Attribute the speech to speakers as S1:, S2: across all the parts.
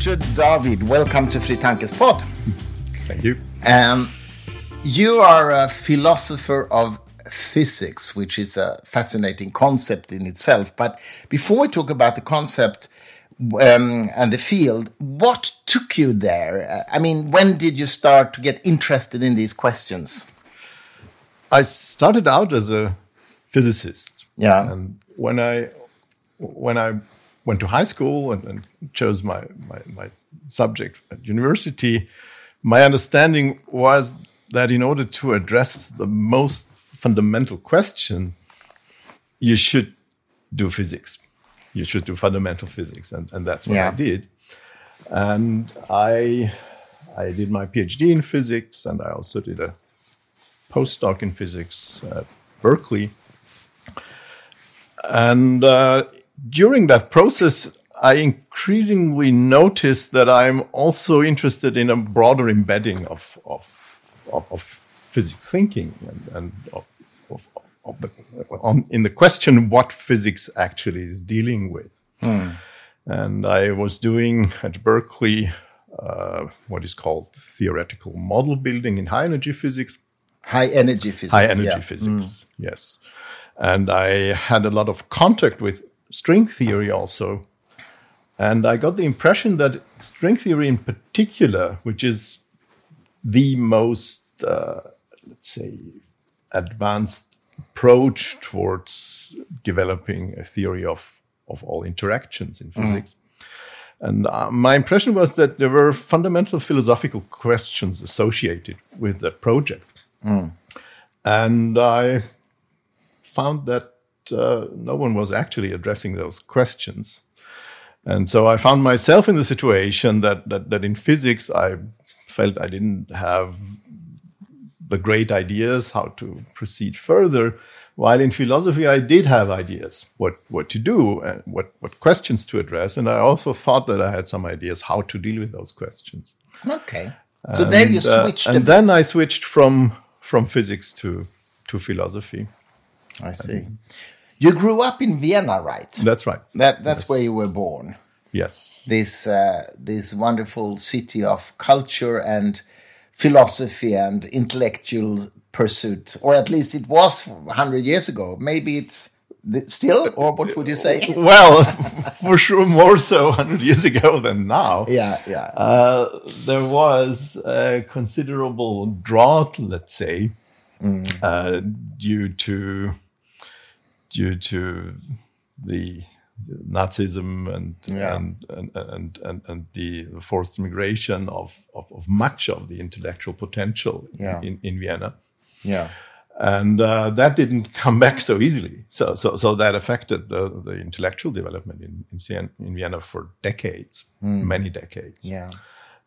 S1: Dr. Dawid, welcome to Fri Tankes Pod.
S2: Thank you.
S1: Um, you are a philosopher of physics, which is a fascinating concept in itself. But before we talk about the concept um, and the field, what took you there? I mean, when did you start to get interested in these questions?
S2: I started out as a physicist.
S1: Yeah.
S2: And when I when I went to high school and, and chose my, my, my subject at university, my understanding was that in order to address the most fundamental question, you should do physics. You should do fundamental physics, and, and that's what
S1: Yeah.
S2: I did. And I I did my PhD in physics, and I also did a postdoc in physics at Berkeley. And uh, during that process, I increasingly noticed that I'm also interested in a broader embedding of of, of, of physics thinking and, and of, of, of the on, in the question what physics actually is dealing with. And I was doing at Berkeley uh, what is called theoretical model building in high energy physics
S1: High energy physics.
S2: high energy
S1: yeah.
S2: physics yes and i had a lot of contact with string theory also. And i got the impression that string theory in particular which is the most uh, let's say advanced approach towards developing a theory of of all interactions in physics. And uh, my impression was that there were fundamental philosophical questions associated with the project. And I found that uh, no one was actually addressing those questions. And so I found myself in the situation that, that, that in physics, I felt I didn't have the great ideas how to proceed further. While in philosophy, I did have ideas what, what to do and what, what questions to address. And I also thought that I had some ideas how to deal with those questions.
S1: Okay. So there you
S2: And, uh,
S1: switched.
S2: and then I switched from from physics to to philosophy.
S1: I see. You grew up in Vienna, right?
S2: That's right.
S1: That that's
S2: Yes.
S1: where you were born.
S2: Yes.
S1: This uh, this wonderful city of culture and philosophy and intellectual pursuit, or at least it was hundred years ago. Maybe it's still, or what would you say?
S2: Well, for sure, more so 100 years ago than now.
S1: Yeah, yeah,
S2: Uh, there was a considerable drought, let's say,
S1: Mm.
S2: uh, due to due to the Nazism and
S1: Yeah.
S2: and, and, and, and and the forced migration of, of, of much of the intellectual potential
S1: Yeah.
S2: in, in Vienna.
S1: yeah.
S2: and uh, that didn't come back so easily. So, so, so that affected the, the intellectual development in in, in Vienna for decades, many decades.
S1: Yeah.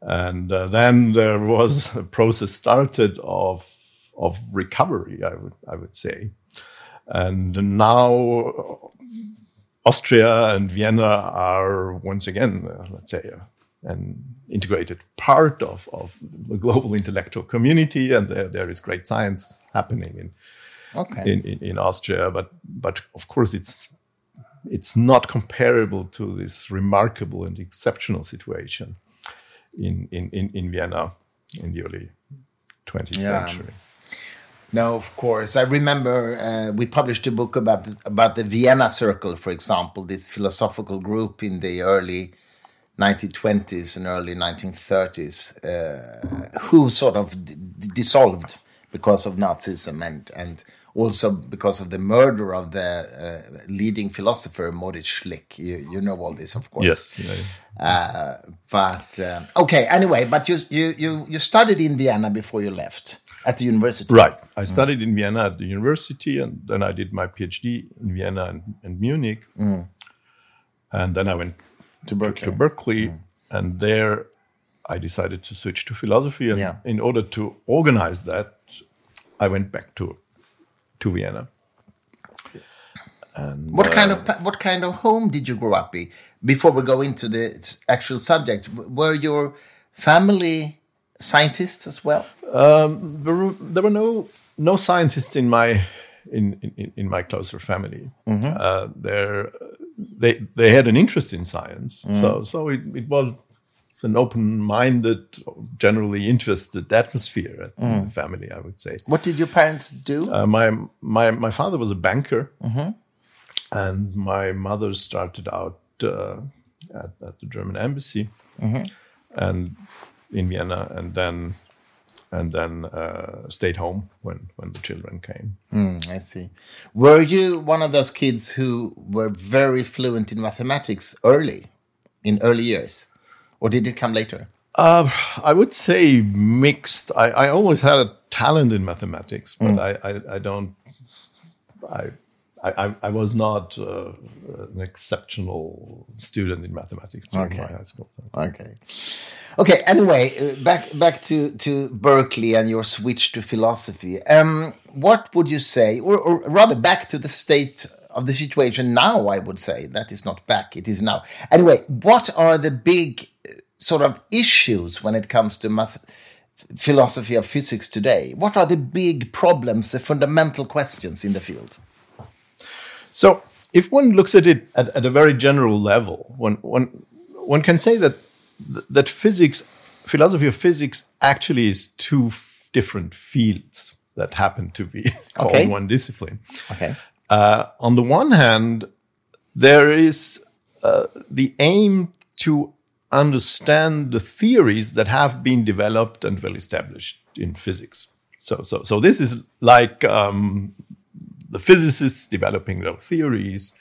S2: And uh, then there was a process started of of recovery, I would I would say, and now Austria and Vienna are once again, uh, let's say, uh, an integrated part of, of the global intellectual community, and there, there is great science happening in,
S1: Okay.
S2: in, in, in Austria. But but of course, it's it's not comparable to this remarkable and exceptional situation in in, in, in Vienna in the early 20th
S1: Yeah.
S2: century.
S1: No, of course. I remember uh, we published a book about the, about the Vienna Circle, for example, this philosophical group in the early 1920s and early 1930s, uh, who sort of d- d- dissolved because of Nazism and and also because of the murder of the uh, leading philosopher Moritz Schlick. You, you know all this, of course.
S2: Yes. yeah.
S1: Uh, but um, okay, anyway, but you, you you you studied in Vienna before you left at the university.
S2: Right. I mm. studied in Vienna at the university, and then I did my PhD in Vienna and, and Munich. Mm. And then I went
S1: To Berkeley.
S2: to Berkeley, mm. and there I decided to switch to philosophy. And
S1: Yeah.
S2: in order to organize that, I went back to to Vienna. And
S1: What
S2: uh,
S1: kind of uh, what kind of home did you grow up in? Before we go into the actual subject, w- were your family scientists as well?
S2: there were, there were no no scientists in my in in, in my closer family. Uh, there they they had an interest in science, so so it, it was an open-minded, generally interested atmosphere at the family. I would say.
S1: What did your parents do?
S2: Uh, my my my father was a banker, and my mother started out uh, at, at the German embassy, and in Vienna, and then and then uh, stayed home when when the children came.
S1: Mm, I see. Were you one of those kids who were very fluent in mathematics early, in early years, or did it come later?
S2: Uh, I would say mixed. I, I always had a talent in mathematics, but I, I, I don't. I, I, I was not uh, an exceptional student in mathematics during
S1: Okay.
S2: my high school time.
S1: Okay. Okay. Anyway, uh, back back to to Berkeley and your switch to philosophy. Um, what would you say, or, or rather, back to the state of the situation now? I would say that is not back; it is now. Anyway, what are the big uh, sort of issues when it comes to math, philosophy of physics today? What are the big problems, the fundamental questions in the field?
S2: So, if one looks at it at, at a very general level, one, one, one can say that that physics, philosophy of physics, actually is two different fields that happen to be called
S1: Okay.
S2: one discipline.
S1: Okay.
S2: Uh, on the one hand, there is uh, the aim to understand the theories that have been developed and well established in physics. So, so, so this is like um, the physicists developing their theories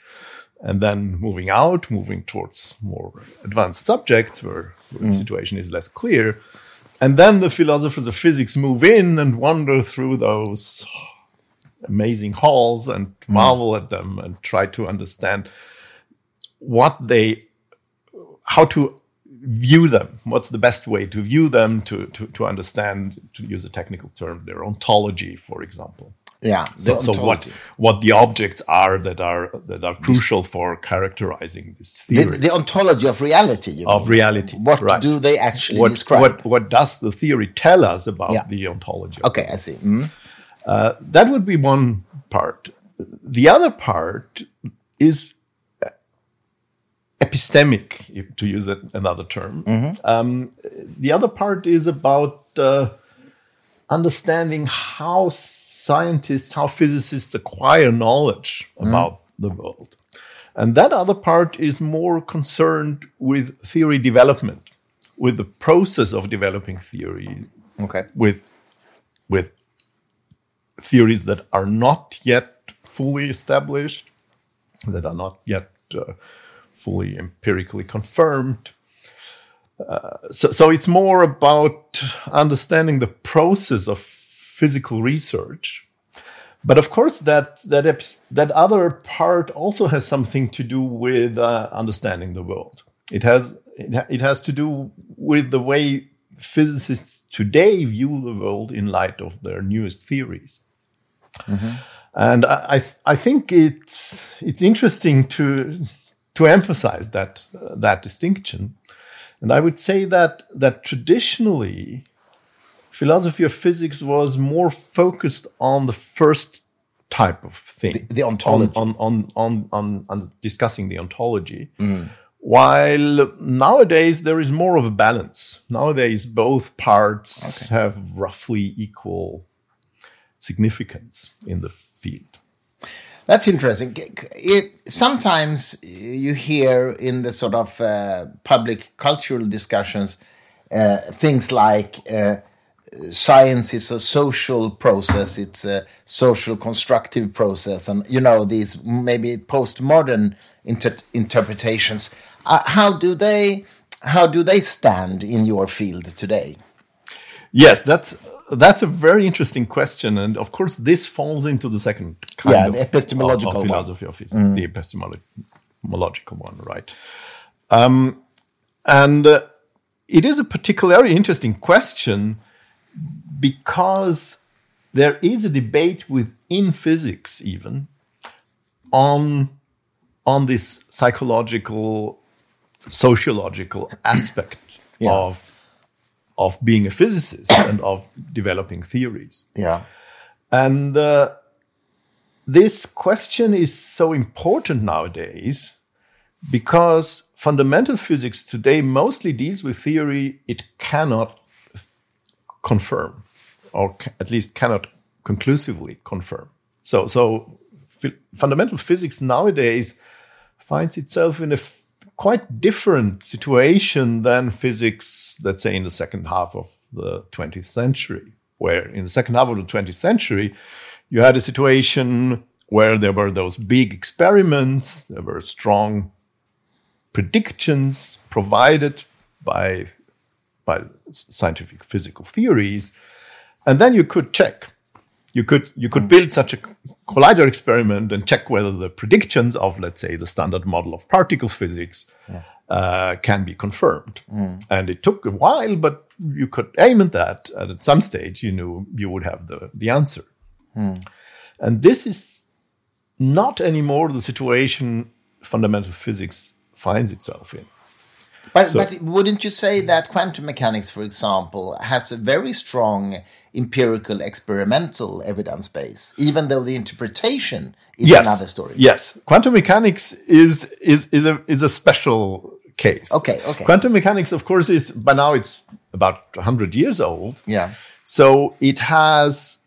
S2: and then moving out, moving towards more advanced subjects where, where the mm. situation is less clear. And then the philosophers of physics move in and wander through those amazing halls and mm. marvel at them and try to understand what they how to view them. What's the best way to view them to to, to understand to use a technical term their ontology for example
S1: Yeah.
S2: so, so what what the objects are that are that are crucial for characterizing this
S1: The,
S2: theory
S1: the ontology of reality. You
S2: of
S1: mean.
S2: reality
S1: What
S2: right.
S1: do they actually
S2: what,
S1: describe?
S2: what what does the theory tell us about
S1: Yeah.
S2: the ontology
S1: Okay, I see. Mm.
S2: that would be one part. The other part is epistemic, to use it- another term. Um, the other part is about uh, understanding how scientists, how physicists acquire knowledge about the world. And that other part is more concerned with theory development, with the process of developing theory,
S1: Okay.
S2: with with theories that are not yet fully established, that are not yet uh, fully empirically confirmed. Uh, so, so it's more about understanding the process of physical research. But of course, that that that other part also has something to do with uh, understanding the world. It has it, it has to do with the way physicists today view the world in light of their newest theories. And I, I I think it's it's interesting to to emphasize that uh, that distinction. And I would say that that traditionally, philosophy of physics was more focused on the first type of thing,
S1: The ontology.
S2: on on on on, on discussing the ontology. While nowadays there is more of a balance. Nowadays both parts have roughly equal significance in the field.
S1: That's interesting. It, sometimes you hear in the sort of uh, public cultural discussions uh, things like uh, science is a social process, it's a social constructive process, and you know these maybe postmodern inter interpretations. Uh, how do they how do they stand in your field today?
S2: Yes, that's that's a very interesting question, and of course, this falls into the second kind
S1: Yeah,
S2: of
S1: the epistemological
S2: of,
S1: one.
S2: of philosophy of physics, the epistemological one, right? Um, and uh, it is a particularly interesting question because there is a debate within physics, even on on this psychological, sociological aspect
S1: Yeah.
S2: of of being a physicist and of developing theories.
S1: Yeah.
S2: And uh, this question is so important nowadays because fundamental physics today mostly deals with theory it cannot confirm, or at least cannot conclusively confirm. So, so fundamental physics nowadays finds itself in a quite different situation than physics, let's say, in the second half of the 20th century, where in the second half of the 20th century, you had a situation where there were those big experiments, there were strong predictions provided by, by scientific physical theories, and then you could check. You could you could build such a collider experiment and check whether the predictions of, let's say, the standard model of particle physics uh, can be confirmed. And it took a while, but you could aim at that, and at some stage, you knew you would have the the answer. And this is not anymore the situation fundamental physics finds itself in.
S1: But,
S2: So-
S1: but wouldn't you say that quantum mechanics, for example, has a very strong empirical experimental evidence base, even though the interpretation is
S2: yes.
S1: another story?
S2: Yes, quantum mechanics is is is a is a special case.
S1: Okay, okay.
S2: Quantum mechanics, of course, is by now it's about hundred years old.
S1: Yeah.
S2: So it has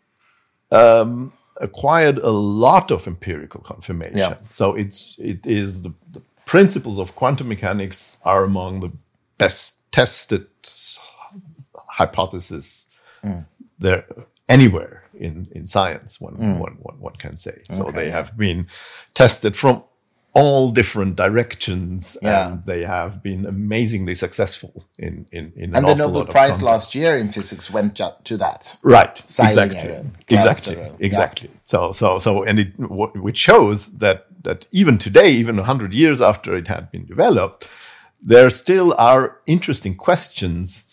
S2: um, acquired a lot of empirical confirmation.
S1: Yeah.
S2: So it's it is the, the principles of quantum mechanics are among the best tested hypotheses mm. there anywhere in, in science. One, mm. one, one, one can say. So they have been tested from all different directions,
S1: Yeah.
S2: and they have been amazingly successful in in, in an
S1: And the Nobel Prize last year in physics went to that.
S2: Right. Exactly. Exactly. Exactly. So so so and it wh- which shows that that even today, even hundred years after it had been developed, there still are interesting questions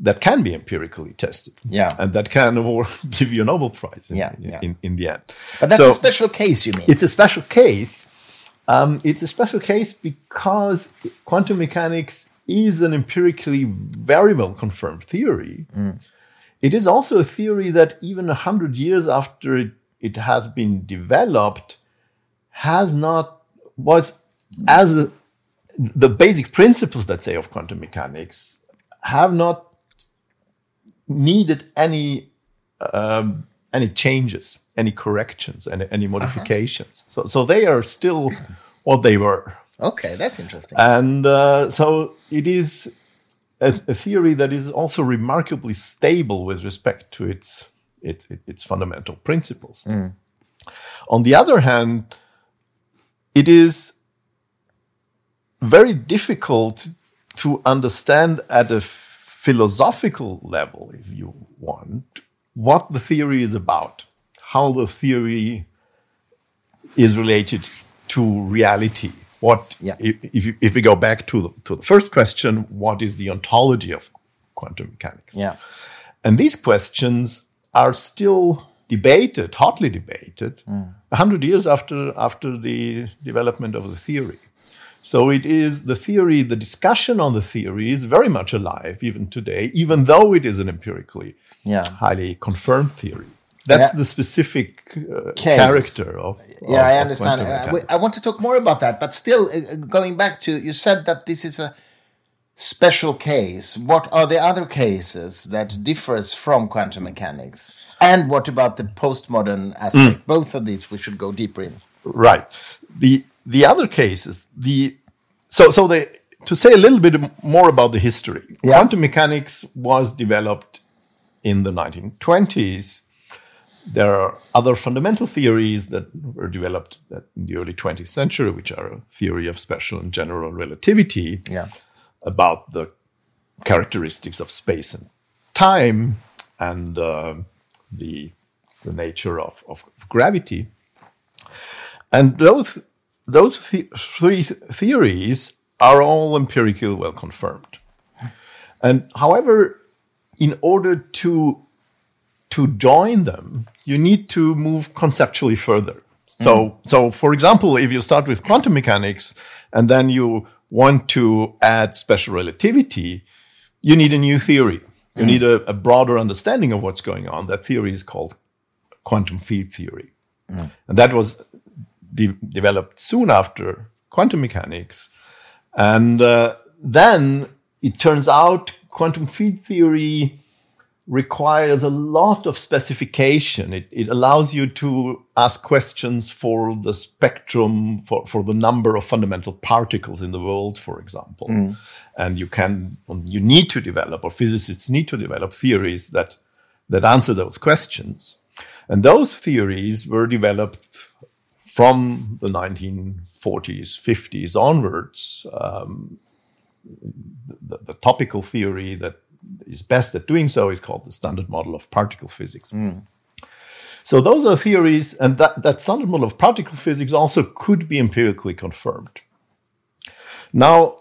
S2: that can be empirically tested.
S1: Yeah.
S2: And that can award, give you a Nobel Prize in,
S1: Yeah,
S2: in,
S1: yeah.
S2: in, in the end.
S1: But that's
S2: So-
S1: a special case, you mean?
S2: it's a special case. Um, it's a special case because quantum mechanics is an empirically very well confirmed theory. It is also a theory that even a hundred years after it, it has been developed, has not was as a, the basic principles, let's say, of quantum mechanics have not needed any um, any changes, any corrections, any, any modifications. So, so they are still what they were,
S1: okay, that's interesting.
S2: and uh, so it is a, a theory that is also remarkably stable with respect to its its its fundamental principles. On the other hand, it is very difficult to understand at a philosophical level, if you want, what the theory is about, how the theory is related to reality. What,
S1: yeah.
S2: if, if we go back to the, to the first question, what is the ontology of quantum mechanics?
S1: Yeah.
S2: And these questions are still debated, hotly debated, mm. 100 years after, after the development of the theory. So it is the theory, the discussion on the theory is very much alive even today, even though it is an empirically
S1: yeah.
S2: highly confirmed theory. That's
S1: yeah.
S2: the specific uh, character of.
S1: Yeah,
S2: of,
S1: I understand. Uh,
S2: I,
S1: I, want to talk more about that, but still, uh, uh going back to you said that this is a special case. What are the other cases that differs from quantum mechanics? And what about the postmodern aspect?
S2: Mm.
S1: Both of these we should go deeper in.
S2: Right. The the other cases, the so so the to say a little bit more about the history.
S1: Yeah.
S2: Quantum mechanics was developed in the 1920s. There are other fundamental theories that were developed in the early 20th century, which are a theory of special and general relativity
S1: Yeah.
S2: About the characteristics of space and time and uh, the, the nature of, of, gravity. And those, those the- three theories are all empirically well confirmed. And however, in order to, to join them, you need to move conceptually further. So, so for example, if you start with quantum mechanics and then you want to add special relativity, you need a new theory. You need a, a broader understanding of what's going on. That theory is called quantum field theory. And that was de- developed soon after quantum mechanics. And uh, then it turns out quantum field theory requires a lot of specification. It, it allows you to ask questions for the spectrum, for, for the number of fundamental particles in the world, for example. Mm. And you can, you need to develop, or physicists need to develop theories that, that answer those questions. And those theories were developed from the 1940s, 50s onwards. Um, the, the, topical theory that is best at doing so is called the standard model of particle physics. Mm. So those are theories, and that, that standard model of particle physics also could be empirically confirmed. Now,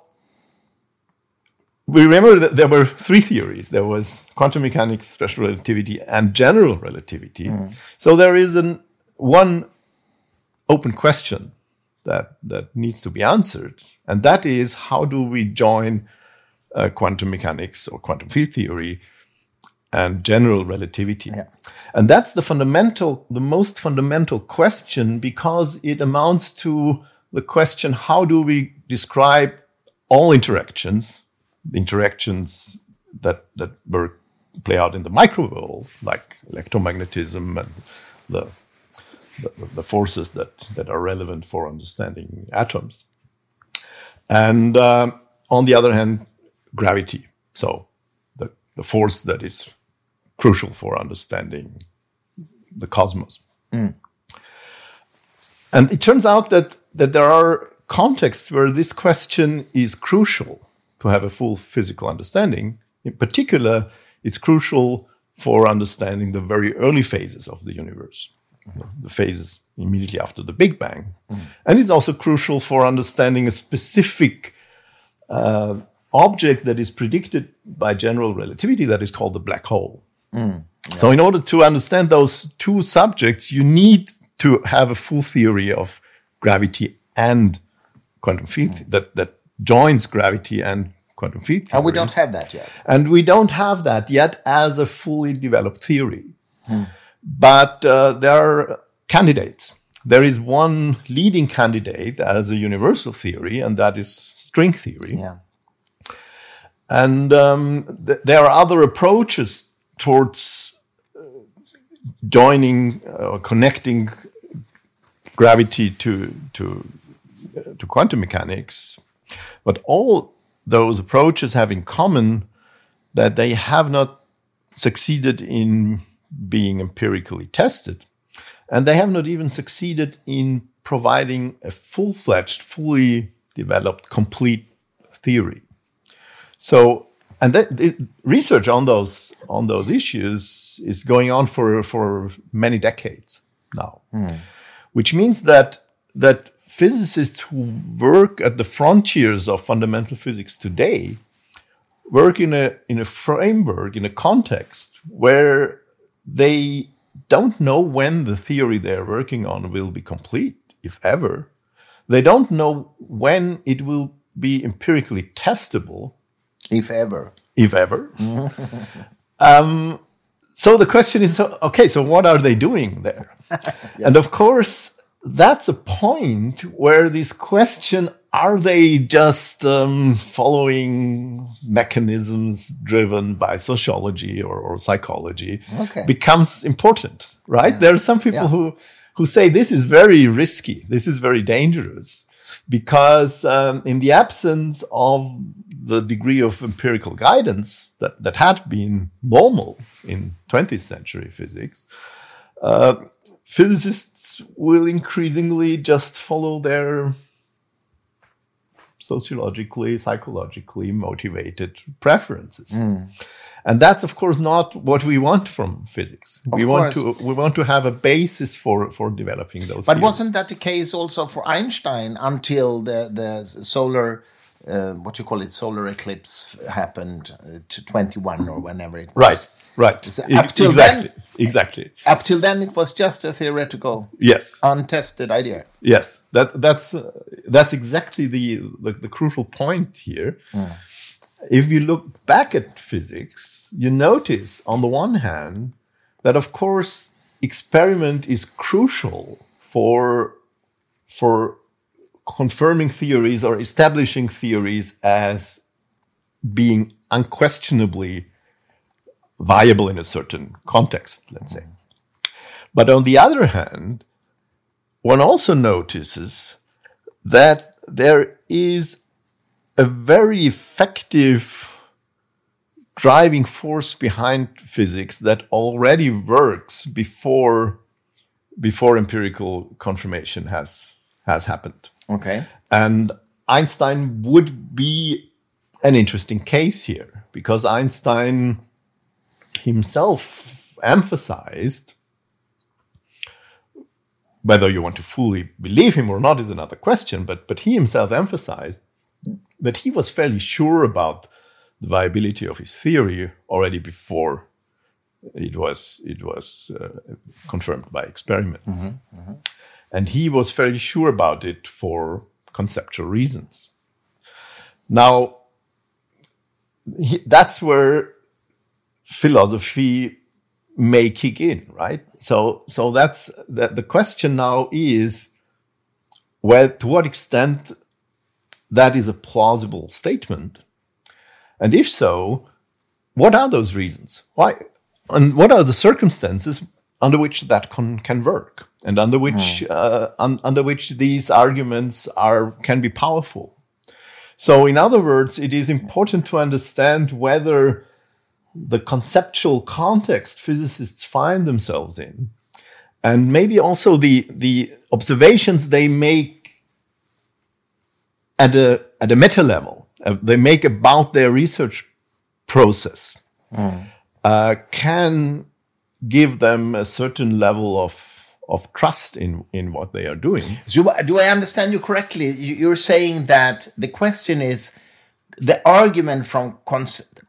S2: we remember that there were three theories. There was quantum mechanics, special relativity, and general relativity. Mm. So there is an one open question that that needs to be answered, and that is how do we join uh, quantum mechanics or quantum field theory and general relativity. Yeah. And that's the fundamental, the most fundamental question because it amounts to the question how do we describe all interactions, the interactions that, that were play out in the micro world, like electromagnetism and the, the, the forces that, that are relevant for understanding atoms. And uh, on the other hand, gravity. So the, the force that is crucial for understanding the cosmos. Mm. And it turns out that, that there are contexts where this question is crucial to have a full physical understanding. In particular, it's crucial for understanding the very early phases of the universe, mm. the phases immediately after the Big Bang. Mm. And it's also crucial for understanding a specific uh, object that is predicted by general relativity that is called the black hole. Mm, yeah. So, in order to understand those two subjects, you need to have a full theory of gravity and quantum field mm. that that joins gravity and quantum field theory.
S1: And we don't have that yet.
S2: And we don't have that yet as a fully developed theory. Mm. But uh, there are candidates. There is one leading candidate as a universal theory, and that is string theory.
S1: Yeah.
S2: And um, th- there are other approaches towards uh, joining or uh, connecting gravity to to uh, to quantum mechanics, but all those approaches have in common that they have not succeeded in being empirically tested, and they have not even succeeded in providing a full-fledged, fully developed, complete theory. So, and that, research on those on those issues is going on for for many decades now, mm. which means that that physicists who work at the frontiers of fundamental physics today work in a in a framework in a context where they don't know when the theory they're working on will be complete if ever. They don't know when it will be empirically testable
S1: if ever.
S2: If ever. um, so the question is okay, so what are they doing there? yeah. And of course, that's a point where this question are they just um, following mechanisms driven by sociology or, or psychology okay. becomes important right yeah. there are some people yeah. who who say this is very risky this is very dangerous because um, in the absence of the degree of empirical guidance that, that had been normal in 20th century physics, uh, physicists will increasingly just follow their sociologically, psychologically motivated preferences. Mm. And that's of course not what we want from physics. Of we course. want to we want to have a basis for for developing those.
S1: But theories. wasn't that the case also for Einstein until the the solar uh, what you call it solar eclipse happened uh, to 21 or whenever it
S2: was. Right. Right.
S1: So up till
S2: exactly.
S1: then,
S2: exactly.
S1: Up till then, it was just a theoretical,
S2: yes,
S1: untested idea.
S2: Yes, that that's uh, that's exactly the, the, the crucial point here. Mm. If you look back at physics, you notice on the one hand that of course experiment is crucial for for confirming theories or establishing theories as being unquestionably viable in a certain context, let's say. But on the other hand, one also notices that there is a very effective driving force behind physics that already works before before empirical confirmation has has happened.
S1: Okay.
S2: And Einstein would be an interesting case here because Einstein himself emphasized whether you want to fully believe him or not is another question but but he himself emphasized that he was fairly sure about the viability of his theory already before it was it was uh, confirmed by experiment mm-hmm, mm-hmm. And he was fairly sure about it for conceptual reasons now he, that's where philosophy may kick in, right? So, so that's that. The question now is, where to what extent that is a plausible statement, and if so, what are those reasons? Why, and what are the circumstances under which that can, can work, and under which mm. uh, un, under which these arguments are can be powerful? So, in other words, it is important to understand whether the conceptual context physicists find themselves in, and maybe also the the observations they make at a at a meta level, uh, they make about their research process, mm. uh, can give them a certain level of of trust in in what they are doing.
S1: So, do I understand you correctly? You're saying that the question is the argument from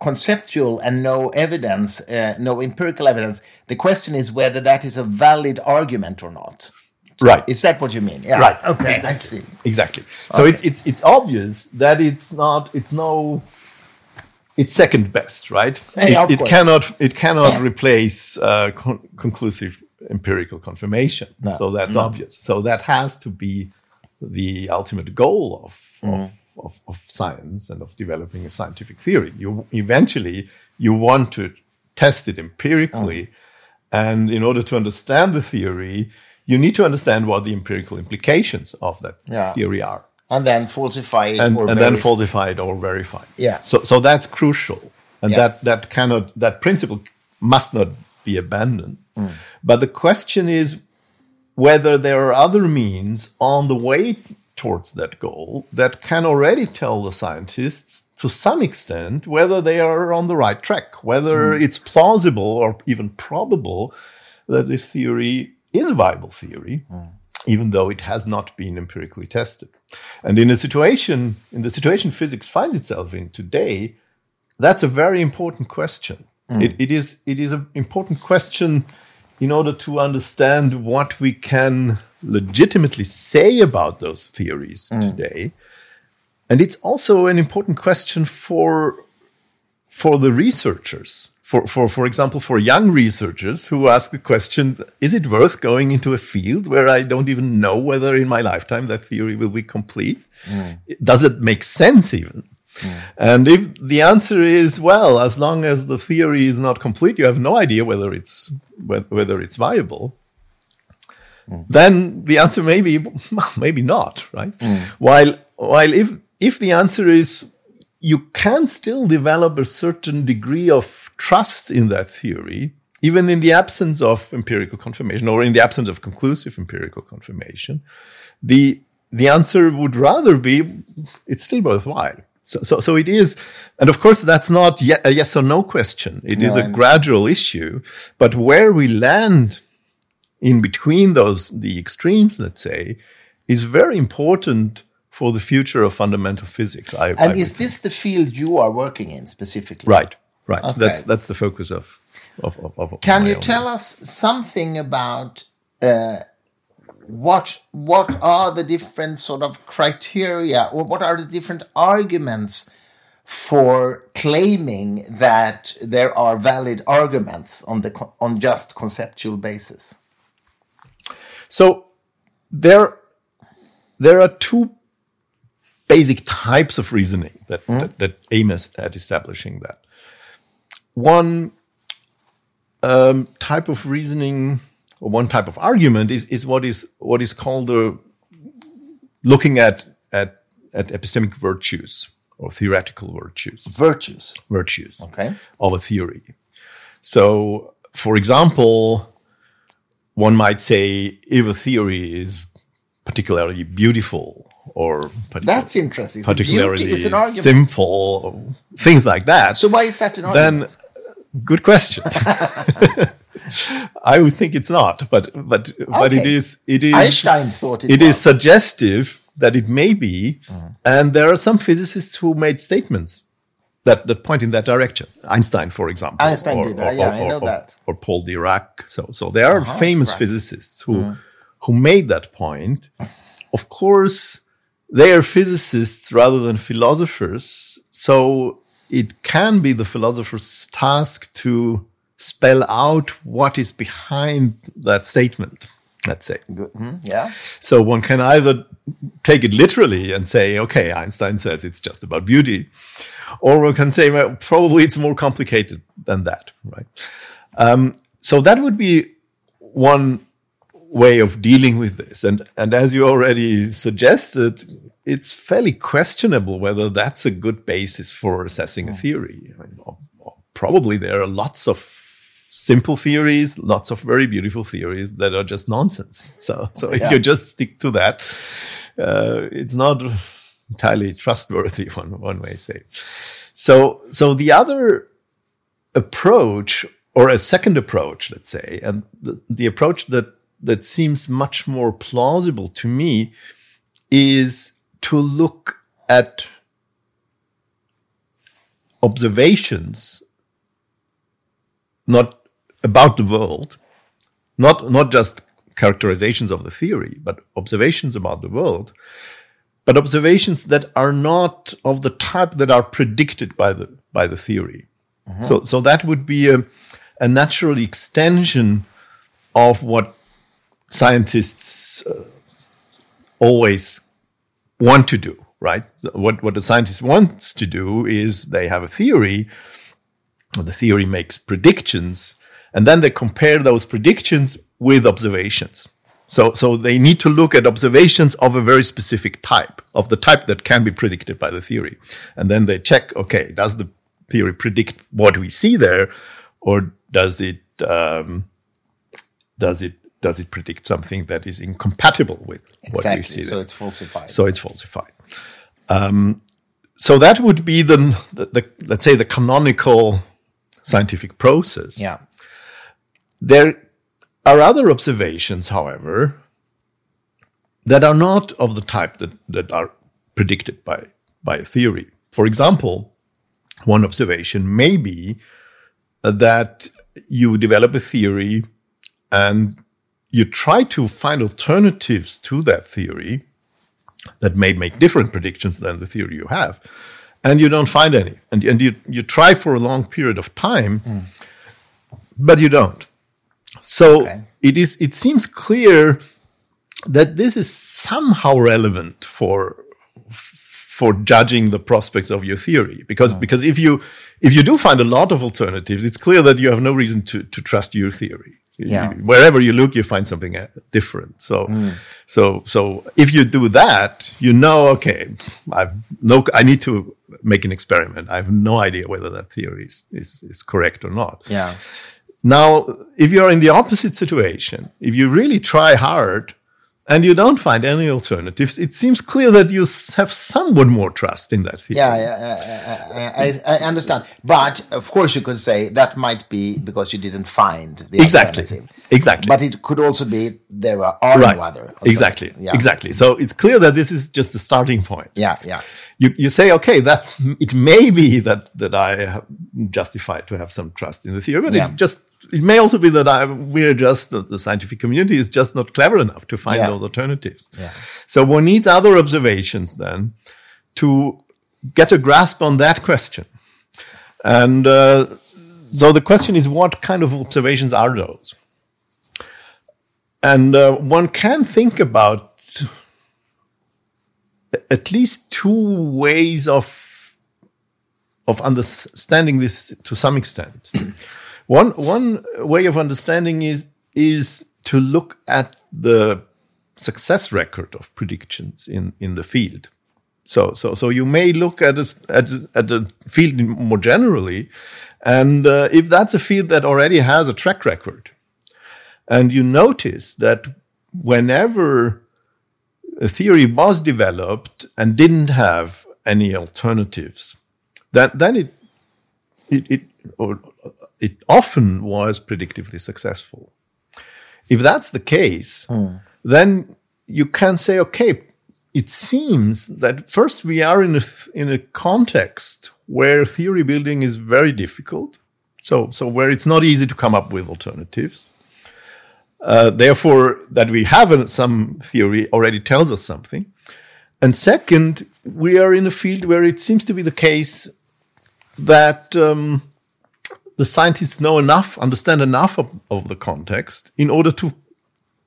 S1: conceptual and no evidence, uh, no empirical evidence. The question is whether that is a valid argument or not.
S2: So right.
S1: Is that what you mean?
S2: Yeah. Right.
S1: Okay.
S2: Exactly. I
S1: see.
S2: Exactly. So okay. it's it's it's obvious that it's not it's no it's second best, right?
S1: it,
S2: it cannot it cannot replace uh, con conclusive empirical confirmation. No. So that's no. obvious. So that has to be the ultimate goal of, mm. of of, of science and of developing a scientific theory. You eventually you want to test it empirically, oh. and in order to understand the theory, you need to understand what the empirical implications of that yeah. theory are,
S1: and then falsify it,
S2: and, and then falsify it or verify. It.
S1: Yeah.
S2: So so that's crucial, and yeah. that that cannot that principle must not be abandoned. Mm. But the question is whether there are other means on the way towards that goal that can already tell the scientists to some extent whether they are on the right track, whether mm. it's plausible or even probable that this theory is a viable theory, mm. Even though it has not been empirically tested. And in a situation, in the situation physics finds itself in today, that's a very important question. Mm. It, it is it is an important question in order to understand what we can legitimately say about those theories mm. today. And it's also an important question for, for the researchers. For, for, for example, for young researchers who ask the question, is it worth going into a field where I don't even know whether in my lifetime that theory will be complete? Mm. Does it make sense even? Mm. And if the answer is well, as long as the theory is not complete, you have no idea whether it's whether it's viable mm. then the answer may be maybe not, right? Mm. While while if if the answer is you can still develop a certain degree of trust in that theory, even in the absence of empirical confirmation or in the absence of conclusive empirical confirmation, the the answer would rather be it's still worthwhile. So, so, so it is, and of course, that's not a yes or no question. It no, is a gradual issue. But where we land in between those the extremes, let's say, is very important for the future of fundamental physics. I,
S1: and I is this the field you are working in specifically?
S2: Right, right. Okay. That's that's the focus of. of, of, of
S1: Can you tell us something about uh, what what are the different sort of criteria, or what are the different arguments? for claiming that there are valid arguments on the on just conceptual basis
S2: so there, there are two basic types of reasoning that, that, that aim as, at establishing that. One um, type of reasoning or one type of argument is, is what is what is called the looking at at at epistemic virtues or theoretical virtues
S1: Virtues.
S2: virtues
S1: Okay.
S2: of a theory. So, for example, one might say if a theory is particularly beautiful or
S1: That's interesting.
S2: Particularly
S1: is an argument.
S2: simple, things like that,
S1: so why is that an
S2: then
S1: argument?
S2: good question. I would think it's not, but but but it
S1: Okay.
S2: is it is
S1: Einstein thought it,
S2: it is suggestive that it may be, mm-hmm. and there are some physicists who made statements that, that point in that direction. Einstein, for example,
S1: Einstein did that, yeah, I know
S2: or,
S1: that.
S2: or Paul Dirac. So, so there are uh-huh, famous
S1: Dirac.
S2: physicists who mm. who made that point. Of course, they are physicists rather than philosophers, so it can be the philosopher's task to spell out what is behind that statement. Let's say.
S1: Good. Hmm, yeah.
S2: So one can either take it literally and say, okay, Einstein says it's just about beauty, or one can say, well, probably it's more complicated than that, right? Um, so that would be one way of dealing with this. And, and as you already suggested, it's fairly questionable whether that's a good basis for assessing a theory. I mean, or- or probably there are lots of simple theories, lots of very beautiful theories that are just nonsense. So, so if
S1: Yeah.
S2: you just stick to that, uh, it's not entirely trustworthy. One one may say. So, so the other approach, or a second approach, let's say, and the, the approach that that seems much more plausible to me is to look at observations not about the world, not not just characterizations of the theory, but observations about the world, but observations that are not of the type that are predicted by the by the theory. Mm-hmm. So so that would be a, a natural extension of what scientists uh, always want to do, right? What what the scientist wants to do is they have a theory, the theory makes predictions, and then they compare those predictions with observations. So, so they need to look at observations of a very specific type, of the type that can be predicted by the theory. And then they check, okay, does the theory predict what we see there, or does it, um, does it, does it predict something that is incompatible with what we
S1: Exactly.
S2: see
S1: So
S2: there?
S1: it's falsified.
S2: so it's falsified. Um, so that would be the, the, the let's say the canonical scientific process.
S1: yeah.
S2: There are other observations, however, that are not of the type that, that are predicted by, by a theory. For example, one observation may be that you develop a theory and you try to find alternatives to that theory that may make different predictions than the theory you have, and you don't find any. And, and you, you try for a long period of time, hmm. but you don't. So
S1: Okay.
S2: it is. It seems clear that this is somehow relevant for for judging the prospects of your theory because hmm. because if you if you do find a lot of alternatives it's clear that you have no reason to to trust your theory
S1: Yeah.
S2: You- wherever you look you find something uh, different so so so if you do that you know okay i've no i need to make an experiment i have no idea whether that theory is is, is correct or not
S1: Yeah.
S2: now, if you're in the opposite situation, if you really try hard and you don't find any alternatives, it seems clear that you have somewhat more trust in that theory.
S1: Yeah, yeah, I, I, I, understand. But of course, you could say that might be because you didn't find the
S2: Exactly.
S1: alternative.
S2: Exactly.
S1: But it could also be there are, are
S2: right.
S1: no other.
S2: exactly.
S1: Yeah.
S2: Exactly. So it's clear that this is just the starting point.
S1: Yeah, yeah.
S2: You, you say, okay, that it may be that that I have justified to have some trust in the theory, but
S1: Yeah.
S2: it just it may also be that I we're just the, the scientific community is just not clever enough to find
S1: Yeah.
S2: those alternatives.
S1: Yeah.
S2: So one needs other observations then to get a grasp on that question. And uh, so the question is, what kind of observations are those? And uh, one can think about at least two ways of of understanding this to some extent. One one way of understanding is is to look at the success record of predictions in in the field. So so so you may look at a, at at the field more generally, and uh, if that's a field that already has a track record, and you notice that whenever a theory was developed and didn't have any alternatives, that then it it it or it often was predictively successful. If that's the case, mm. then you can say, okay, it seems that first we are in a in a context where theory building is very difficult, so so where it's not easy to come up with alternatives. Uh, therefore, that we have some theory already tells us something. And second, we are in a field where it seems to be the case that um, the scientists know enough, understand enough of, of, the context in order to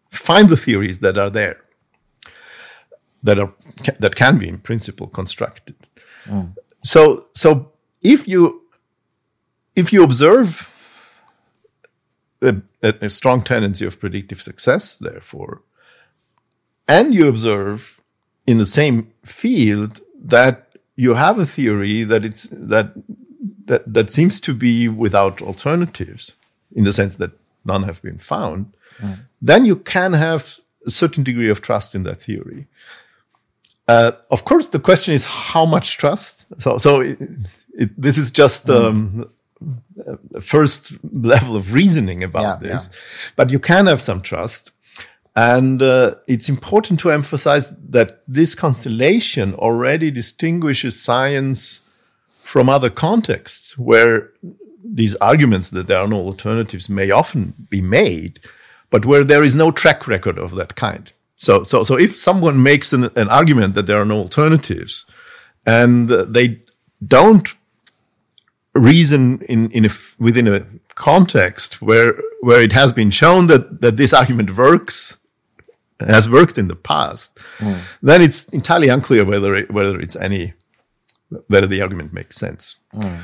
S2: find the theories that are there, that are that can be in principle constructed. Mm. So, so if you if you observe a, a strong tendency of predictive success, therefore, and you observe in the same field that you have a theory that it's that that that seems to be without alternatives in the sense that none have been found mm. then you can have a certain degree of trust in that theory uh, of course the question is how much trust so so it, it, this is just mm. um, first level of reasoning about yeah, this yeah. but you can have some trust and uh, it's important to emphasize that this constellation already distinguishes science from other contexts where these arguments that there are no alternatives may often be made, but where there is no track record of that kind. So, so, so if someone makes an, an argument that there are no alternatives and they don't reason in, in a, within a context where, where it has been shown that, that this argument works has worked in the past, mm. then it's entirely unclear whether it, whether it's any whether the argument makes sense. Mm.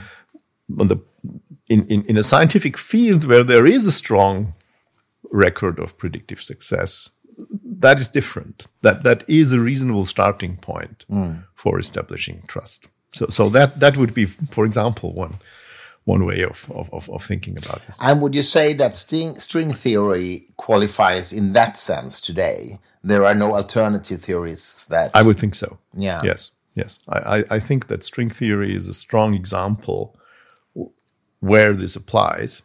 S2: On the in, in, in a scientific field where there is a strong record of predictive success, that is different. That that is a reasonable starting point mm. for establishing trust. So so that that would be, for example, one one way of, of, of, thinking about this.
S1: And would you say that string, string theory qualifies in that sense today? There are no alternative theories that.
S2: I would think so.
S1: Yeah.
S2: Yes. Yes. I, I think that string theory is a strong example where this applies.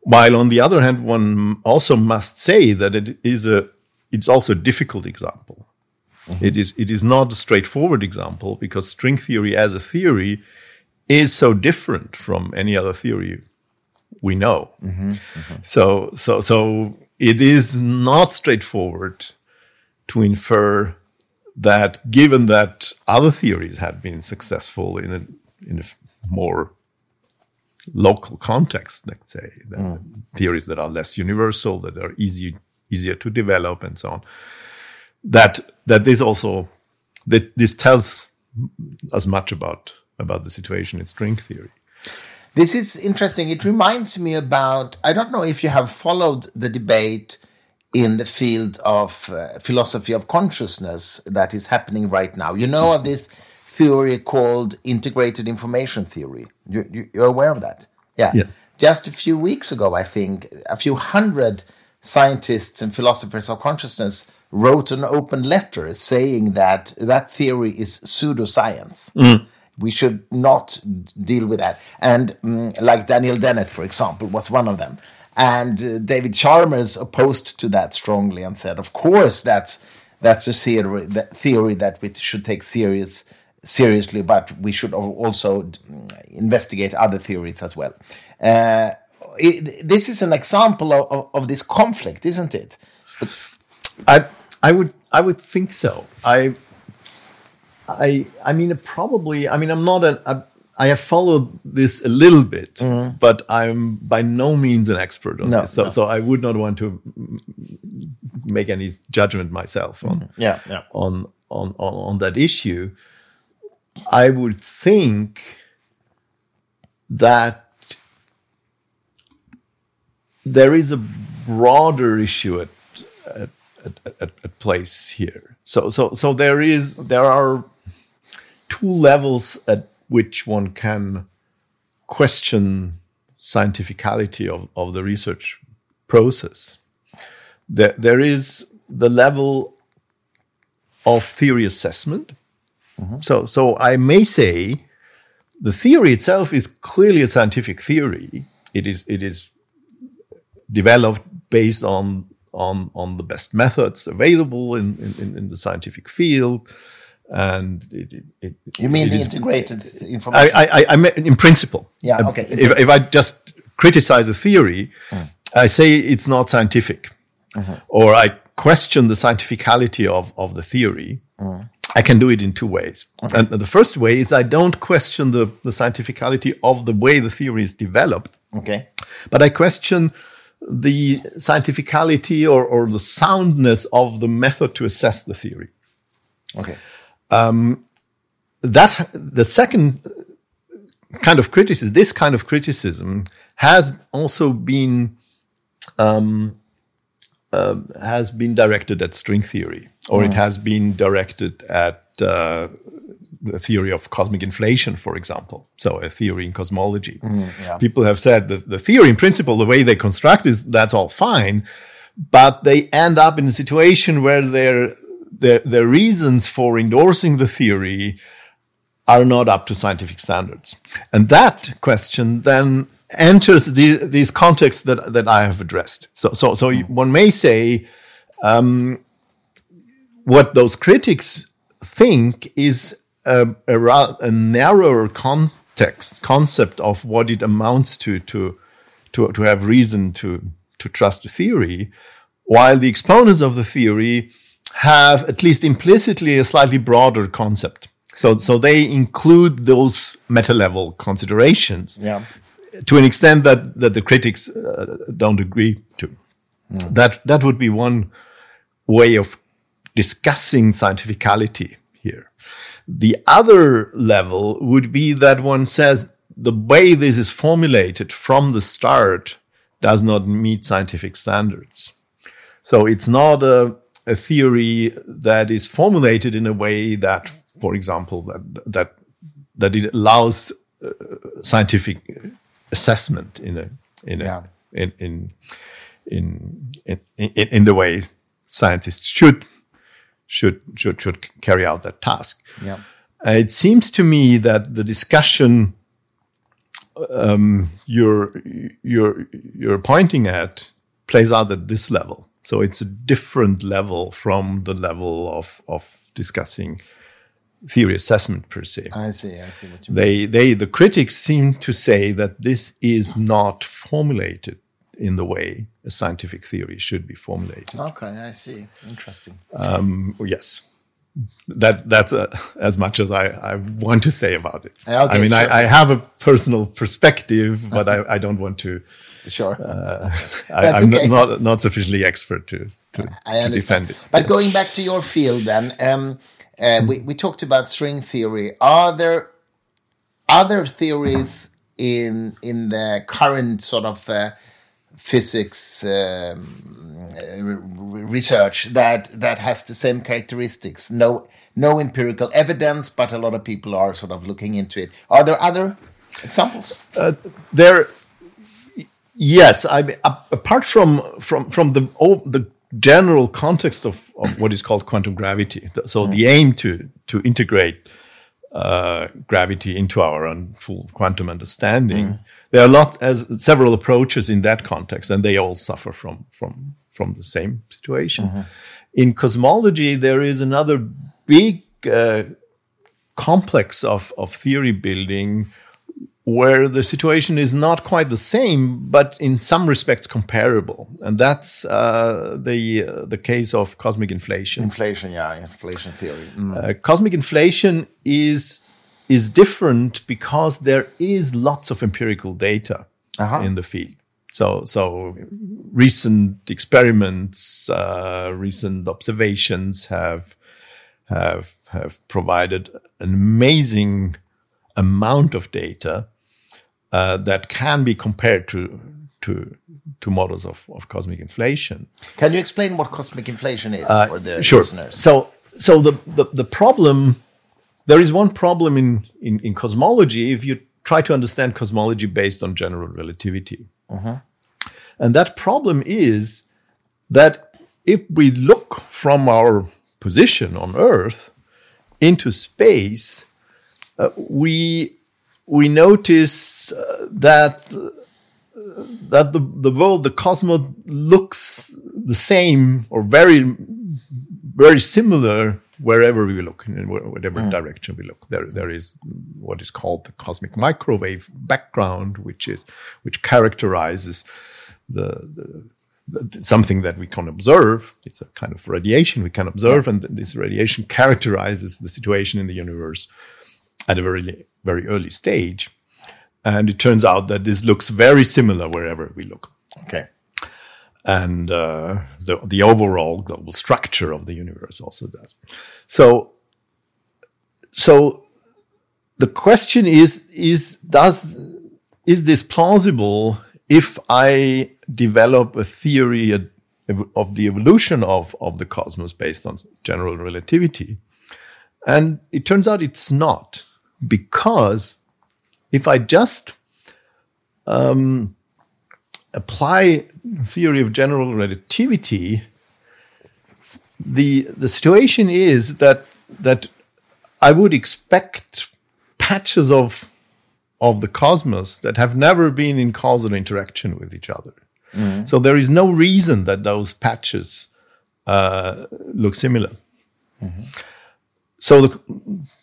S2: While on the other hand, one also must say that it is a it's also a difficult example. Mm-hmm. It is it is not a straightforward example because string theory as a theory is so different from any other theory we know. Mm-hmm, mm-hmm. So, so, so it is not straightforward to infer that, given that other theories had been successful in a in a more local context, let's say, mm. theories that are less universal, that are easy easier to develop, and so on. That that this also that this tells as much about about the situation in string theory.
S1: This is interesting. It reminds me about, I don't know if you have followed the debate in the field of uh, philosophy of consciousness that is happening right now. You know of this theory called integrated information theory. You, are aware of that? Yeah. yeah. Just a few weeks ago, I think, a few hundred scientists and philosophers of consciousness wrote an open letter saying that that theory is pseudoscience. Mm we should not deal with that. And um, like Daniel Dennett, for example, was one of them. And uh, David Chalmers opposed to that strongly and said, of course, that's that's a theory that, theory that we should take serious seriously, but we should also mm, investigate other theories as well. Uh, it, this is an example of, of, of, this conflict, isn't it?
S2: But I I would I would think so. I I I mean probably I mean I'm not an I, I have followed this a little bit, mm. but I'm by no means an expert on no, this. So, no. so I would not want to make any judgment myself on
S1: mm. yeah, yeah.
S2: on on, on, on that issue, I would think that there is a broader issue at, at, at, at, at place here. So, so, so there is, there are two levels at which one can question scientificality of, of the research process. There, there is the level of theory assessment. Mm-hmm. So, so I may say the theory itself is clearly a scientific theory. It is, it is developed based on on on the best methods available in in, in the scientific field and it, it, it,
S1: you mean the is, integrated information
S2: I, I, I, mean in principle
S1: yeah okay
S2: if, if i just criticize a theory mm. i say it's not scientific mm-hmm. or i question the scientificality of of the theory mm. I can do it in two ways. Okay. And the first way is I don't question the, the scientificality of the way the theory is developed.
S1: Okay.
S2: But I question the scientificality or, or the soundness of the method to assess the theory.
S1: Okay.
S2: Um, that the second kind of criticism, this kind of criticism, has also been um, uh, has been directed at string theory, or mm. it has been directed at uh, the theory of cosmic inflation, for example. So a theory in cosmology. Mm, yeah. People have said that the theory in principle, the way they construct is that's all fine, but they end up in a situation where their their, their reasons for endorsing the theory are not up to scientific standards. And that question then enters the, these contexts that, that I have addressed. So, so, so mm. one may say um, what those critics think is a, a, a narrower context concept of what it amounts to to to to have reason to to trust a theory, while the exponents of the theory have at least implicitly a slightly broader concept. So so they include those meta level considerations.
S1: Yeah.
S2: To an extent that, that the critics uh, don't agree to. Mm. That that would be one way of discussing scientificality here. The other level would be that one says the way this is formulated from the start does not meet scientific standards. So it's not a, a theory that is formulated in a way that, for example, that, that, that it allows uh, scientific assessment in a, in a, yeah. in, in, in, in, in, the way scientists should should should should carry out that task.
S1: Yeah.
S2: Uh, it seems to me that the discussion um, you're you're you're pointing at plays out at this level. So it's a different level from the level of of discussing theory assessment per se.
S1: I see. I see what you
S2: mean. They they the critics seem to say that this is not formulated in the way a scientific theory should be formulated.
S1: Okay, I see. Interesting.
S2: Um, yes, that that's uh, as much as I, I want to say about it.
S1: Okay,
S2: I mean,
S1: sure.
S2: I, I, have a personal perspective, but I, I don't want to.
S1: Sure.
S2: Uh, I, am okay. not not sufficiently expert to to, to defend it.
S1: But going back to your field, then um, uh, we we talked about string theory. Are there other theories in in the current sort of uh, physics um, research that that has the same characteristics. No, no empirical evidence, but a lot of people are sort of looking into it. Are there other examples?
S2: Uh, there, yes. I mean, apart from from from the oh, the general context of, of what is called quantum gravity. So mm. the aim to to integrate uh, gravity into our own full quantum understanding. Mm there are a lot as several approaches in that context, and they all suffer from from from the same situation. Mm-hmm. In cosmology, there is another big uh, complex of of theory building where the situation is not quite the same, but in some respects comparable, and that's uh, the uh, the case of cosmic inflation.
S1: Inflation, yeah, inflation theory.
S2: Mm. Uh, cosmic inflation is is different because there is lots of empirical data uh-huh. in the field. So, so recent experiments, uh, recent observations have have have provided an amazing amount of data uh, that can be compared to to to models of, of cosmic inflation.
S1: Can you explain what cosmic inflation is
S2: Uh,
S1: for the
S2: sure.
S1: listeners?
S2: So so the, the the problem there is one problem in, in in cosmology if you try to understand cosmology based on general relativity. And that problem is that if we look from our position on Earth into space, uh, we we notice uh, that that the the world, the cosmos, looks the same or very very similar wherever we look in wh- whatever direction we look. There there is what is called the cosmic microwave background, which is which characterizes the, the th- something that we can observe. It's a kind of radiation we can observe, and this radiation characterizes the situation in the universe at a very very early stage. And it turns out that this looks very similar wherever we look,
S1: Okay.
S2: and uh, the the overall global structure of the universe also does. So, so the question is is does is this plausible if I develop a theory of the evolution of, of the cosmos based on general relativity? And it turns out it's not, because if I just um, apply theory of general relativity, the the situation is that that I would expect patches of of the cosmos that have never been in causal interaction with each other. So there is no reason that those patches uh, look similar. So the,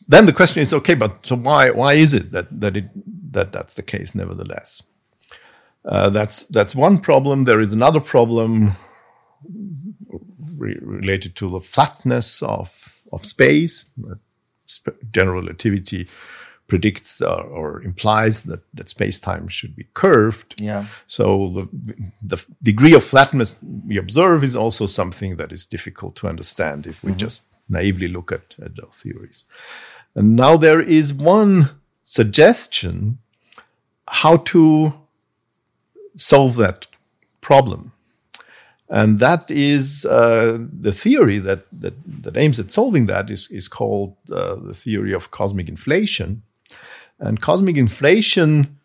S2: then the question is, okay, but so why why is it that that it that that's the case? Nevertheless, uh, that's that's one problem. There is another problem re- related to the flatness of of space. General relativity predicts uh, or implies that that space time should be curved.
S1: Yeah.
S2: So the the degree of flatness we observe is also something that is difficult to understand if we just naively look at, at those theories. And now there is one suggestion how to solve that problem. And that is uh, the theory that, that, that aims at solving that is, is called uh, the theory of cosmic inflation. And cosmic inflation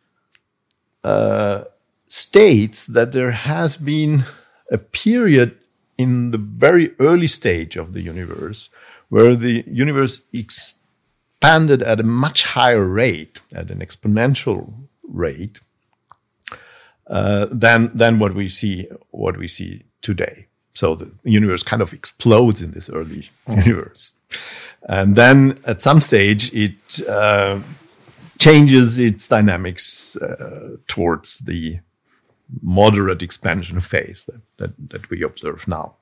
S2: uh, states that there has been a period in the very early stage of the universe where the universe expanded at a much higher rate, at an exponential rate, uh, than than what we see what we see today. So the universe kind of explodes in this early universe, and then at some stage it uh, changes its dynamics uh, towards the moderate expansion phase that that, that we observe now.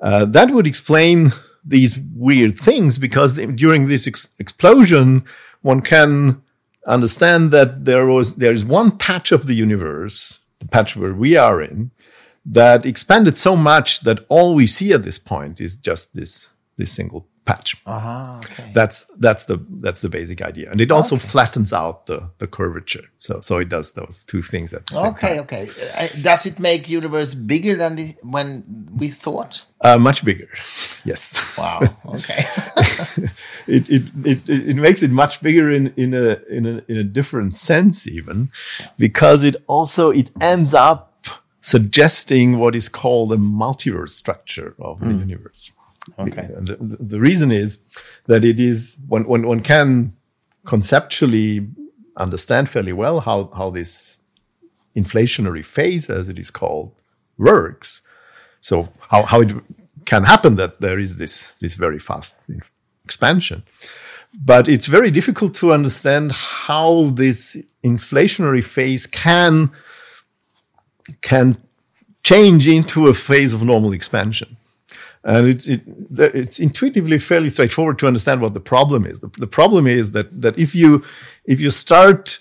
S2: Uh, that would explain these weird things because during this ex- explosion, one can understand that there was there is one patch of the universe, the patch where we are in, that expanded so much that all we see at this point is just this this single patch.
S1: Ah, okay.
S2: That's that's the that's the basic idea, and it also flattens out the the curvature. So so it does those two things at the same
S1: Okay,
S2: time.
S1: okay. Uh, Does it make universe bigger than the, when we thought?
S2: Uh, much bigger, yes.
S1: Wow. Okay.
S2: it, it, it, it makes it much bigger in, in, a, in, a, in a different sense even because it also it ends up suggesting what is called a multiverse structure of the universe
S1: Okay.
S2: The, the- reason is that it is when, when one can conceptually understand fairly well how, how this inflationary phase as it is called works. So how, how it can happen that there is this this very fast expansion. But it's very difficult to understand how this inflationary phase can can change into a phase of normal expansion and it's it, it's intuitively fairly straightforward to understand what the problem is. The, the problem is that that if you if you start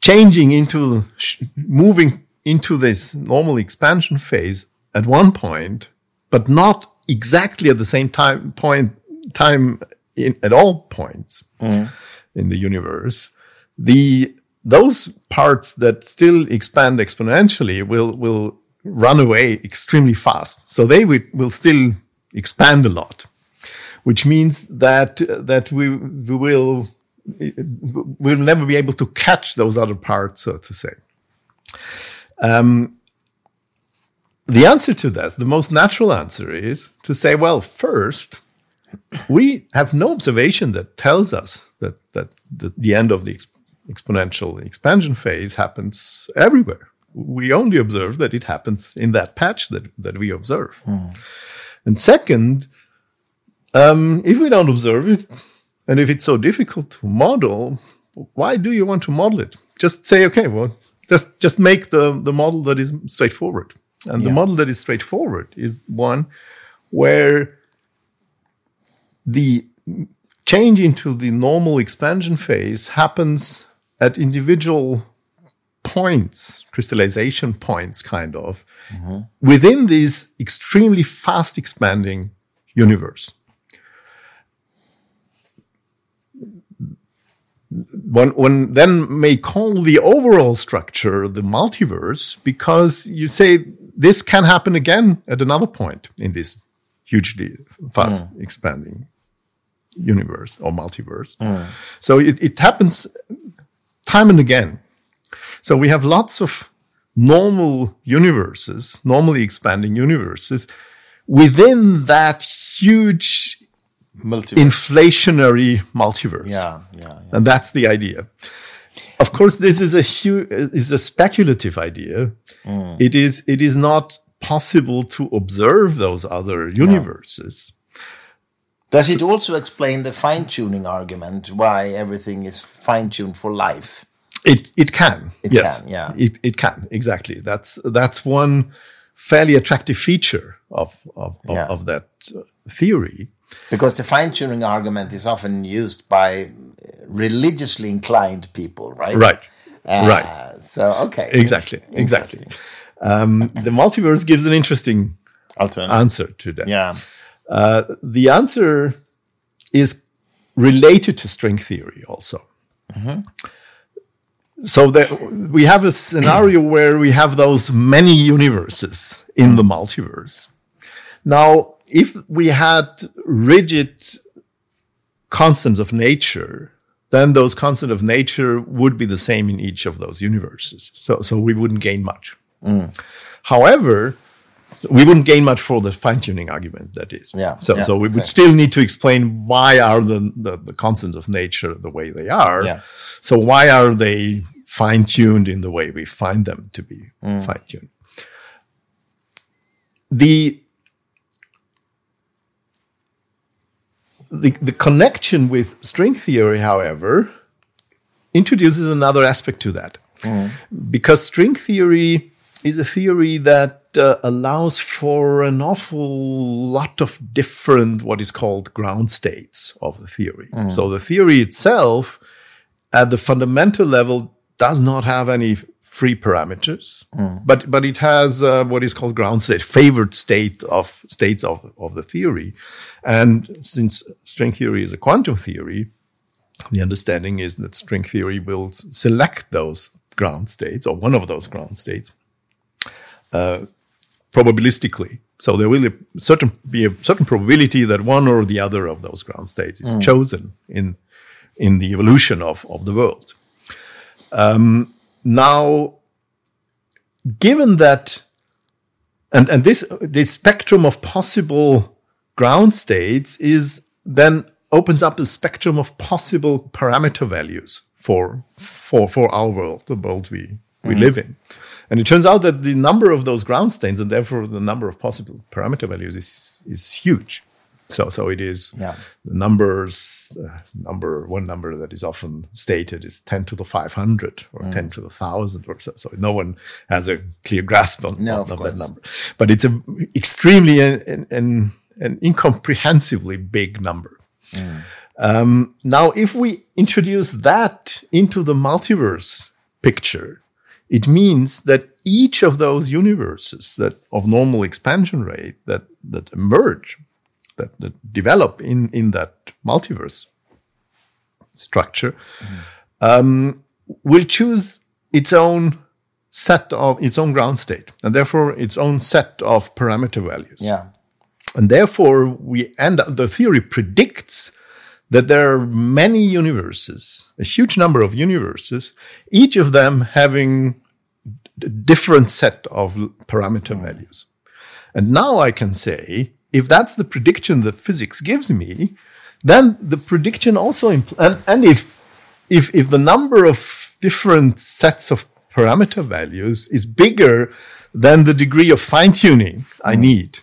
S2: changing into sh- moving into this normal expansion phase at one point, but not exactly at the same time point time in, at all points mm. in the universe, the those parts that still expand exponentially will will run away extremely fast. So they will, still expand a lot, which means that that we, we will we'll never be able to catch those other parts, so to say. Um, the answer to that, the most natural answer is to say, well, first, we have no observation that tells us that, that the, end of the ex- exponential expansion phase happens everywhere. We only observe that it happens in that patch that, that we observe. And second, um, if we don't observe it, and if it's so difficult to model, why do you want to model it? Just say, okay, well, just just make the, the model that is straightforward. And the model that is straightforward is one where the change into the normal expansion phase happens at individual points, crystallization points, kind of, within this extremely fast expanding universe. One, one then may call the overall structure the multiverse because you say this can happen again at another point in this hugely fast mm. expanding universe or multiverse. Mm. So it, it happens time and again. So we have lots of normal universes, normally expanding universes within that huge
S1: Multiverse.
S2: inflationary multiverse.
S1: yeah, yeah, yeah.
S2: And that's the idea. Of course, this is a huge, is a speculative idea. Mm. It is, it is not possible to observe those other universes.
S1: Does it also explain the fine tuning argument why everything is fine tuned for life?
S2: It it can.
S1: It
S2: yes.
S1: can, yeah.
S2: It it can exactly. That's that's one fairly attractive feature of of of,
S1: Yeah.
S2: of that uh, theory.
S1: Because the fine tuning argument is often used by religiously inclined people, right?
S2: Right.
S1: Uh,
S2: right.
S1: So, okay.
S2: Exactly. Exactly. Um, the multiverse gives an interesting
S1: Alternative.
S2: answer to that.
S1: yeah.
S2: Uh, the answer is related to string theory also. So that we have a scenario where we have those many universes in the multiverse. Now, if we had rigid constants of nature, then those constants of nature would be the same in each of those universes. So, so we wouldn't gain much. Mm. However, so we wouldn't gain much for the fine tuning argument, that is.
S1: Yeah,
S2: So,
S1: yeah,
S2: so we would still need to explain why are the, the, the constants of nature the way they are.
S1: Yeah.
S2: So why are they fine tuned in the way we find them to be
S1: Mm.
S2: fine tuned? The, the, the connection with string theory, however, introduces another aspect to that. Because string theory is a theory that uh, allows for an awful lot of different, what is called ground states of the theory. So the theory itself, at the fundamental level, does not have any free parameters, but but it has uh, what is called ground state, favored state of states of, of the theory. And since string theory is a quantum theory, the understanding is that string theory will select those ground states or one of those ground states uh, probabilistically. So there will certain be a certain probability that one or the other of those ground states is chosen in in the evolution of of the world. Um, now, given that, and and this this spectrum of possible ground states is then opens up a spectrum of possible parameter values for for for our world, the world we we live in. And it turns out that the number of those ground states and therefore the number of possible parameter values is is huge. So so it is
S1: Yeah.
S2: the numbers uh, number one number that is often stated is 10 to the 500 or 10 to the 1000 or so. So no one has a clear grasp on,
S1: No,
S2: on-
S1: of
S2: that number. But it's a extremely an, an, an, an incomprehensibly big number. Um, now, if we introduce that into the multiverse picture, it means that each of those universes that of normal expansion rate that that emerge, that, that develop in in that multiverse structure, um, will choose its own set of its own ground state and therefore its own set of parameter values.
S1: Yeah.
S2: And therefore, we end up, the theory predicts that there are many universes, a huge number of universes, each of them having a different set of parameter values. And now I can say, if that's the prediction that physics gives me, then the prediction also, impl- and, and if, if, if the number of different sets of parameter values is bigger than the degree of fine tuning I mm. need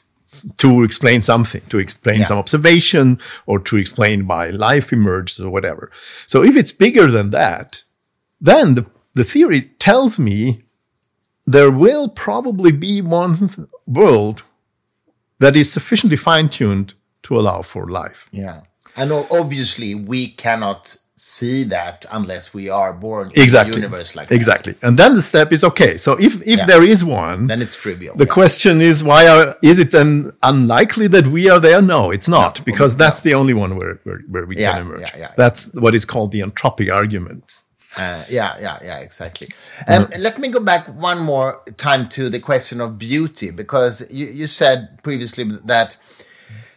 S2: to explain something, to explain
S1: Yeah.
S2: some observation or to explain why life emerged or whatever. So if it's bigger than that, then the, the theory tells me there will probably be one world that is sufficiently fine tuned to allow for life.
S1: Yeah. And obviously, we cannot see that unless we are born
S2: Exactly.
S1: in a universe like that.
S2: exactly. And then the step is okay. So if, if
S1: Yeah.
S2: there is one,
S1: Then it's trivial.
S2: The
S1: yeah.
S2: question is, why are, is it then unlikely that we are there? No, it's not, because that's the only one where, where, where we
S1: Yeah,
S2: can emerge.
S1: yeah, yeah.
S2: That's what is called the anthropic argument.
S1: Uh, yeah, yeah, yeah, exactly. Um, Let me go back one more time to the question of beauty, because you, you said previously that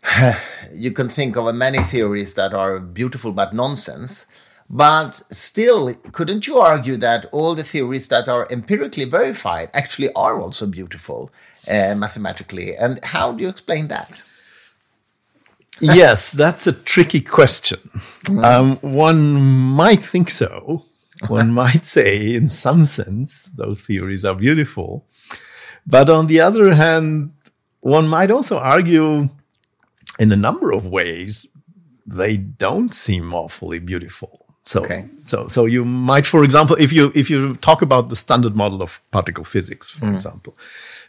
S1: you can think of many theories that are beautiful but nonsense. But still, couldn't you argue that all the theories that are empirically verified actually are also beautiful uh, mathematically? And how do you explain that?
S2: yes, that's a tricky question. Um, one might think so. One might say, in some sense, those theories are beautiful. But on the other hand, one might also argue, in a number of ways, they don't seem awfully beautiful. So,
S1: Okay.
S2: so, so you might, for example, if you if you talk about the standard model of particle physics, for mm. example,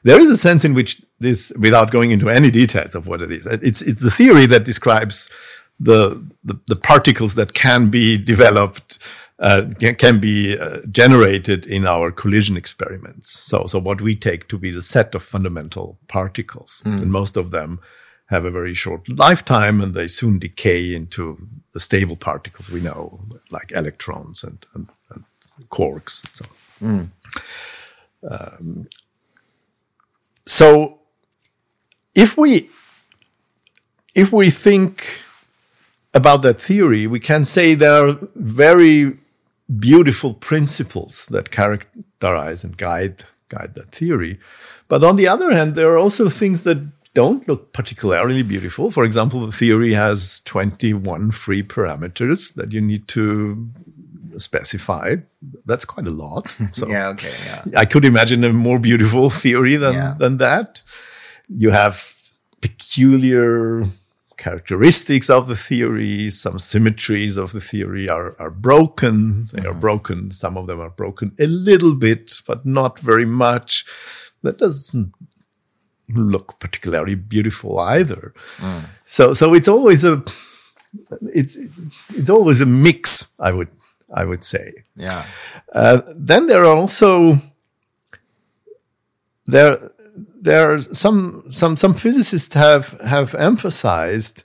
S2: there is a sense in which this, without going into any details of what it is, it's it's the theory that describes the the, the particles that can be developed. Uh, can- be uh, generated in our collision experiments. So, so what we take to be the set of fundamental particles, and most of them have a very short lifetime, and they soon decay into the stable particles we know, like electrons and, and, and quarks. And so, on. Um, so, if we if we think about that theory, we can say there are very beautiful principles that characterize and guide guide that theory. But on the other hand, there are also things that don't look particularly beautiful. For example, the theory has 21 free parameters that you need to specify. That's quite a lot. So
S1: Yeah, okay, yeah.
S2: I could imagine a more beautiful theory than,
S1: Yeah.
S2: than that. You have peculiar characteristics of the theory. Some symmetries of the theory are, are broken. They are broken. Some of them are broken a little bit, but not very much. That doesn't look particularly beautiful either. So, so it's always a, it's, it's always a mix, I would, I would say.
S1: Yeah.
S2: Uh, then there are also there there are some some some physicists have have emphasized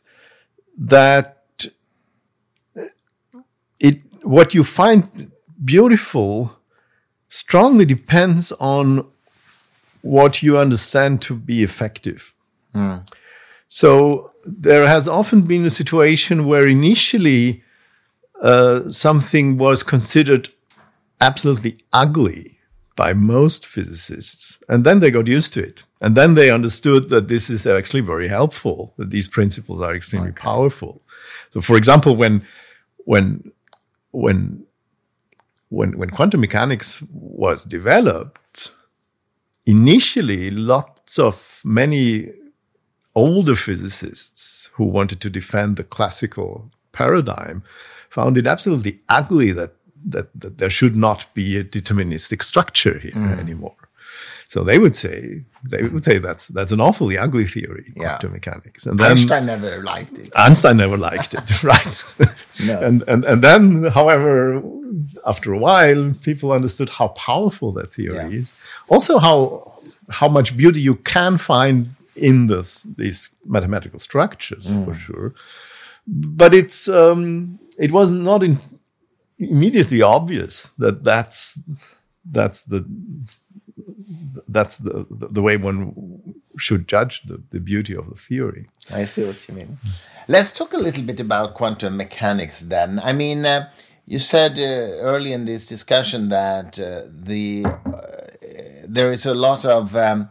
S2: that it what you find beautiful strongly depends on what you understand to be effective. So there has often been a situation where initially uh, something was considered absolutely ugly by most physicists. And then they got used to it. And then they understood that this is actually very helpful, that these principles are extremely powerful. So for example, when, when, when, when, when quantum mechanics was developed, initially lots of many older physicists who wanted to defend the classical paradigm found it absolutely ugly that that, that there should not be a deterministic structure here anymore. So they would say they would say that's that's an awfully ugly theory,
S1: Yeah.
S2: quantum mechanics. And then
S1: Einstein never liked it.
S2: Einstein never liked it, right?
S1: No.
S2: And, and and then, however, after a while, people understood how powerful that theory
S1: Yeah.
S2: is. Also, how how much beauty you can find in this, these mathematical structures,
S1: Mm.
S2: for sure. But it's um, it was not in, immediately obvious that that's that's the that's the, the, way one should judge the, the beauty of the theory.
S1: I see what you mean. Let's talk a little bit about quantum mechanics then. I mean, uh, you said uh, early in this discussion that uh, the uh, there is a lot of um,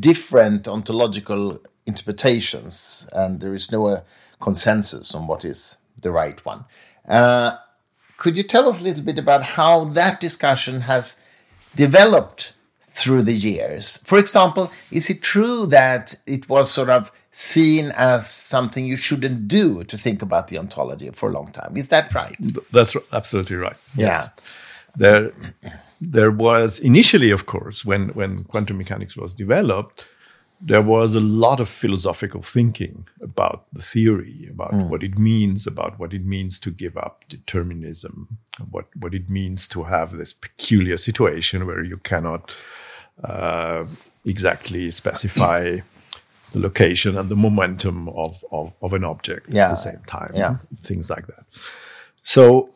S1: different ontological interpretations, and there is no uh, consensus on what is the right one. Uh, could you tell us a little bit about how that discussion has developed through the years? For example, is it true that it was sort of seen as something you shouldn't do to think about the ontology for a long time? Is that right?
S2: That's absolutely right.
S1: Yeah.
S2: There, there was initially, of course, when, when quantum mechanics was developed, there was a lot of philosophical thinking about the theory, about what it means, about what it means to give up determinism, what, what it means to have this peculiar situation where you cannot uh, exactly specify the location and the momentum of, of, of an object at the same time,
S1: Yeah.
S2: things like that. So,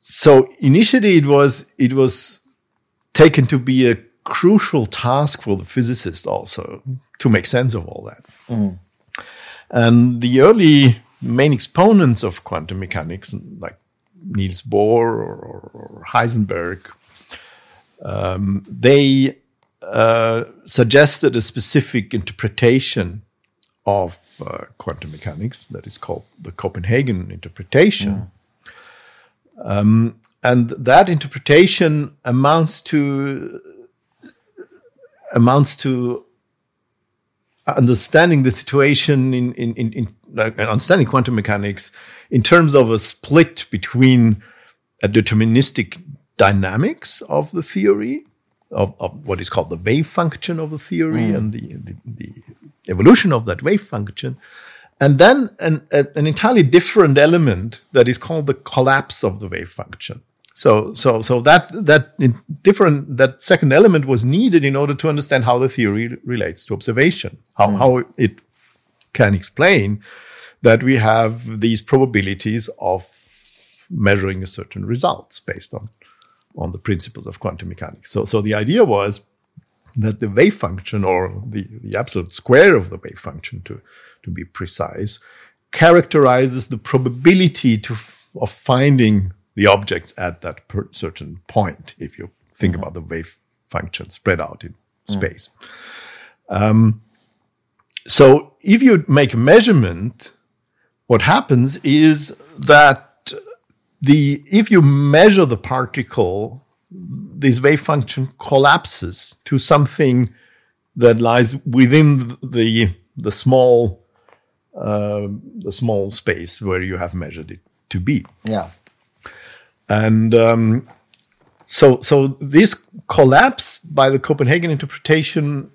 S2: so initially it was it was taken to be a crucial task for the physicist also to make sense of all that. And the early main exponents of quantum mechanics, like Niels Bohr or, or, Heisenberg, um, they uh, suggested a specific interpretation of uh, quantum mechanics that is called the Copenhagen interpretation. Um, and that interpretation amounts to amounts to understanding the situation in, in, in, in like, understanding quantum mechanics in terms of a split between a deterministic dynamics of the theory of, of what is called the wave function of the theory mm. and the, the, the evolution of that wave function and then an, an entirely different element that is called the collapse of the wave function so so so that that different that second element was needed in order to understand how the theory relates to observation how hmm. how it can explain that we have these probabilities of measuring a certain results based on on the principles of quantum mechanics. So so the idea was that the wave function or the, the absolute square of the wave function to, to be precise characterizes the probability to, of finding the objects at that per certain point if you think about the wave function spread out in space. Um, so if you make a measurement what happens is that the if you measure the particle this wave function collapses to something that lies within the the small uh, the small space where you have measured it to be.
S1: Yeah.
S2: And um, so so this collapse by the Copenhagen interpretation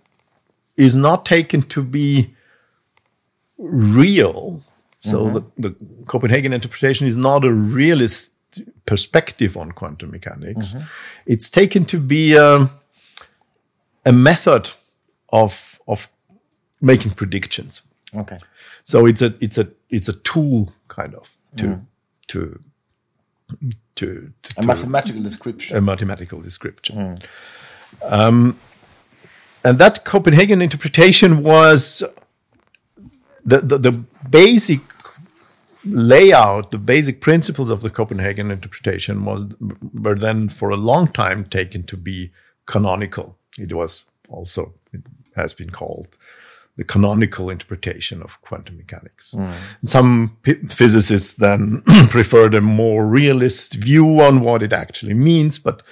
S2: is not taken to be real. So the, the Copenhagen interpretation is not a realist perspective on quantum mechanics. It's taken to be um, a method of of making predictions.
S1: Okay.
S2: So it's a it's a it's a tool kind of to to to, to,
S1: A
S2: to-
S1: mathematical description.
S2: a mathematical description. Um, and that Copenhagen interpretation was the, the, the basic layout, the basic principles of the Copenhagen interpretation was were then for a long time taken to be canonical. It was also it has been called the canonical interpretation of quantum mechanics. Hmm. Some p- physicists then preferred a more realist view on what it actually means, but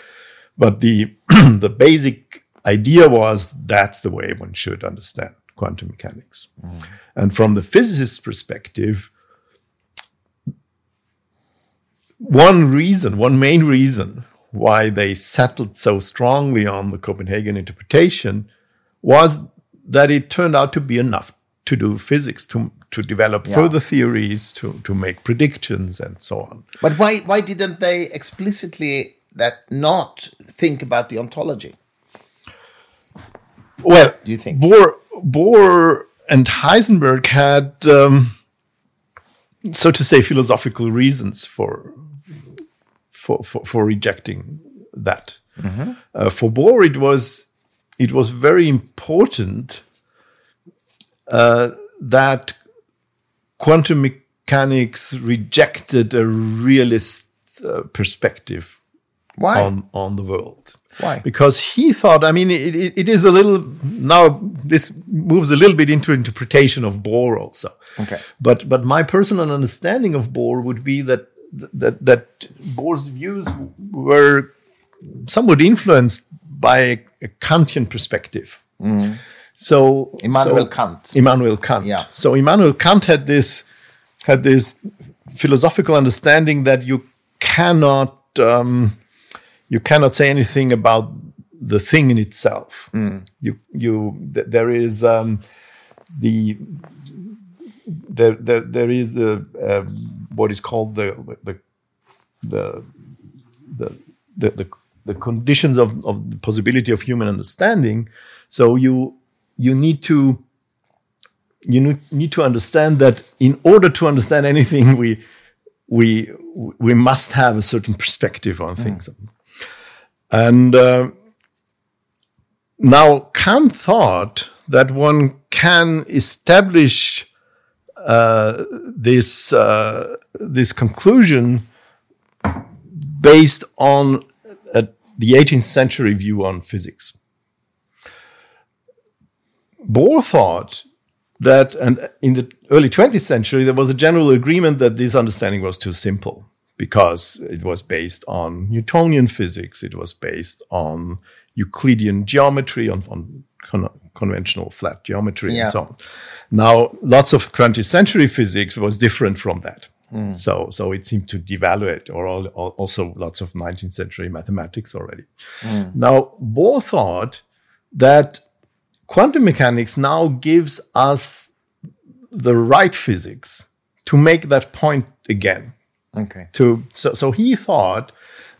S2: but the the basic idea was that's the way one should understand quantum mechanics. Hmm. And from the physicist's perspective, one reason, one main reason why they settled so strongly on the Copenhagen interpretation was that it turned out to be enough to do physics, to to develop
S1: Yeah.
S2: further theories, to to make predictions, and so on.
S1: But why why didn't they explicitly that not think about the ontology?
S2: Well,
S1: Do you think?
S2: Bohr, Bohr and Heisenberg had, um, so to say, philosophical reasons for for for, for rejecting that. Uh, for Bohr, it was it was very important uh, that quantum mechanics rejected a realist uh, perspective
S1: Why?
S2: on on the world.
S1: Why?
S2: Because he thought, I mean, it, it, it is a little now. This moves a little bit into interpretation of Bohr also.
S1: Okay.
S2: But but my personal understanding of Bohr would be that that that Bohr's views were somewhat influenced by a Kantian perspective. So
S1: Mm-hmm. Immanuel
S2: so-
S1: Kant.
S2: Immanuel Kant.
S1: Yeah.
S2: So Immanuel Kant had this had this philosophical understanding that you cannot um, you cannot say anything about the thing in itself. You you th- there is um, the there, there there is the um, what is called the the the the the, the, the conditions of, of the possibility of human understanding. So you you need to you need, to understand that in order to understand anything, we we we must have a certain perspective on things. And uh, now Kant thought that one can establish uh, this uh, this conclusion based on the 18th century view on physics. Bohr thought that, and in the early 20th century, there was a general agreement that this understanding was too simple because it was based on Newtonian physics, it was based on Euclidean geometry, on, on con- conventional flat geometry,
S1: Yeah.
S2: and so on. Now, lots of 20th century physics was different from that. Mm. So, so it seemed to devaluate, or al- al- also lots of 19th century mathematics already. Mm. Now, Bohr thought that quantum mechanics now gives us the right physics to make that point again.
S1: Okay.
S2: To so, so he thought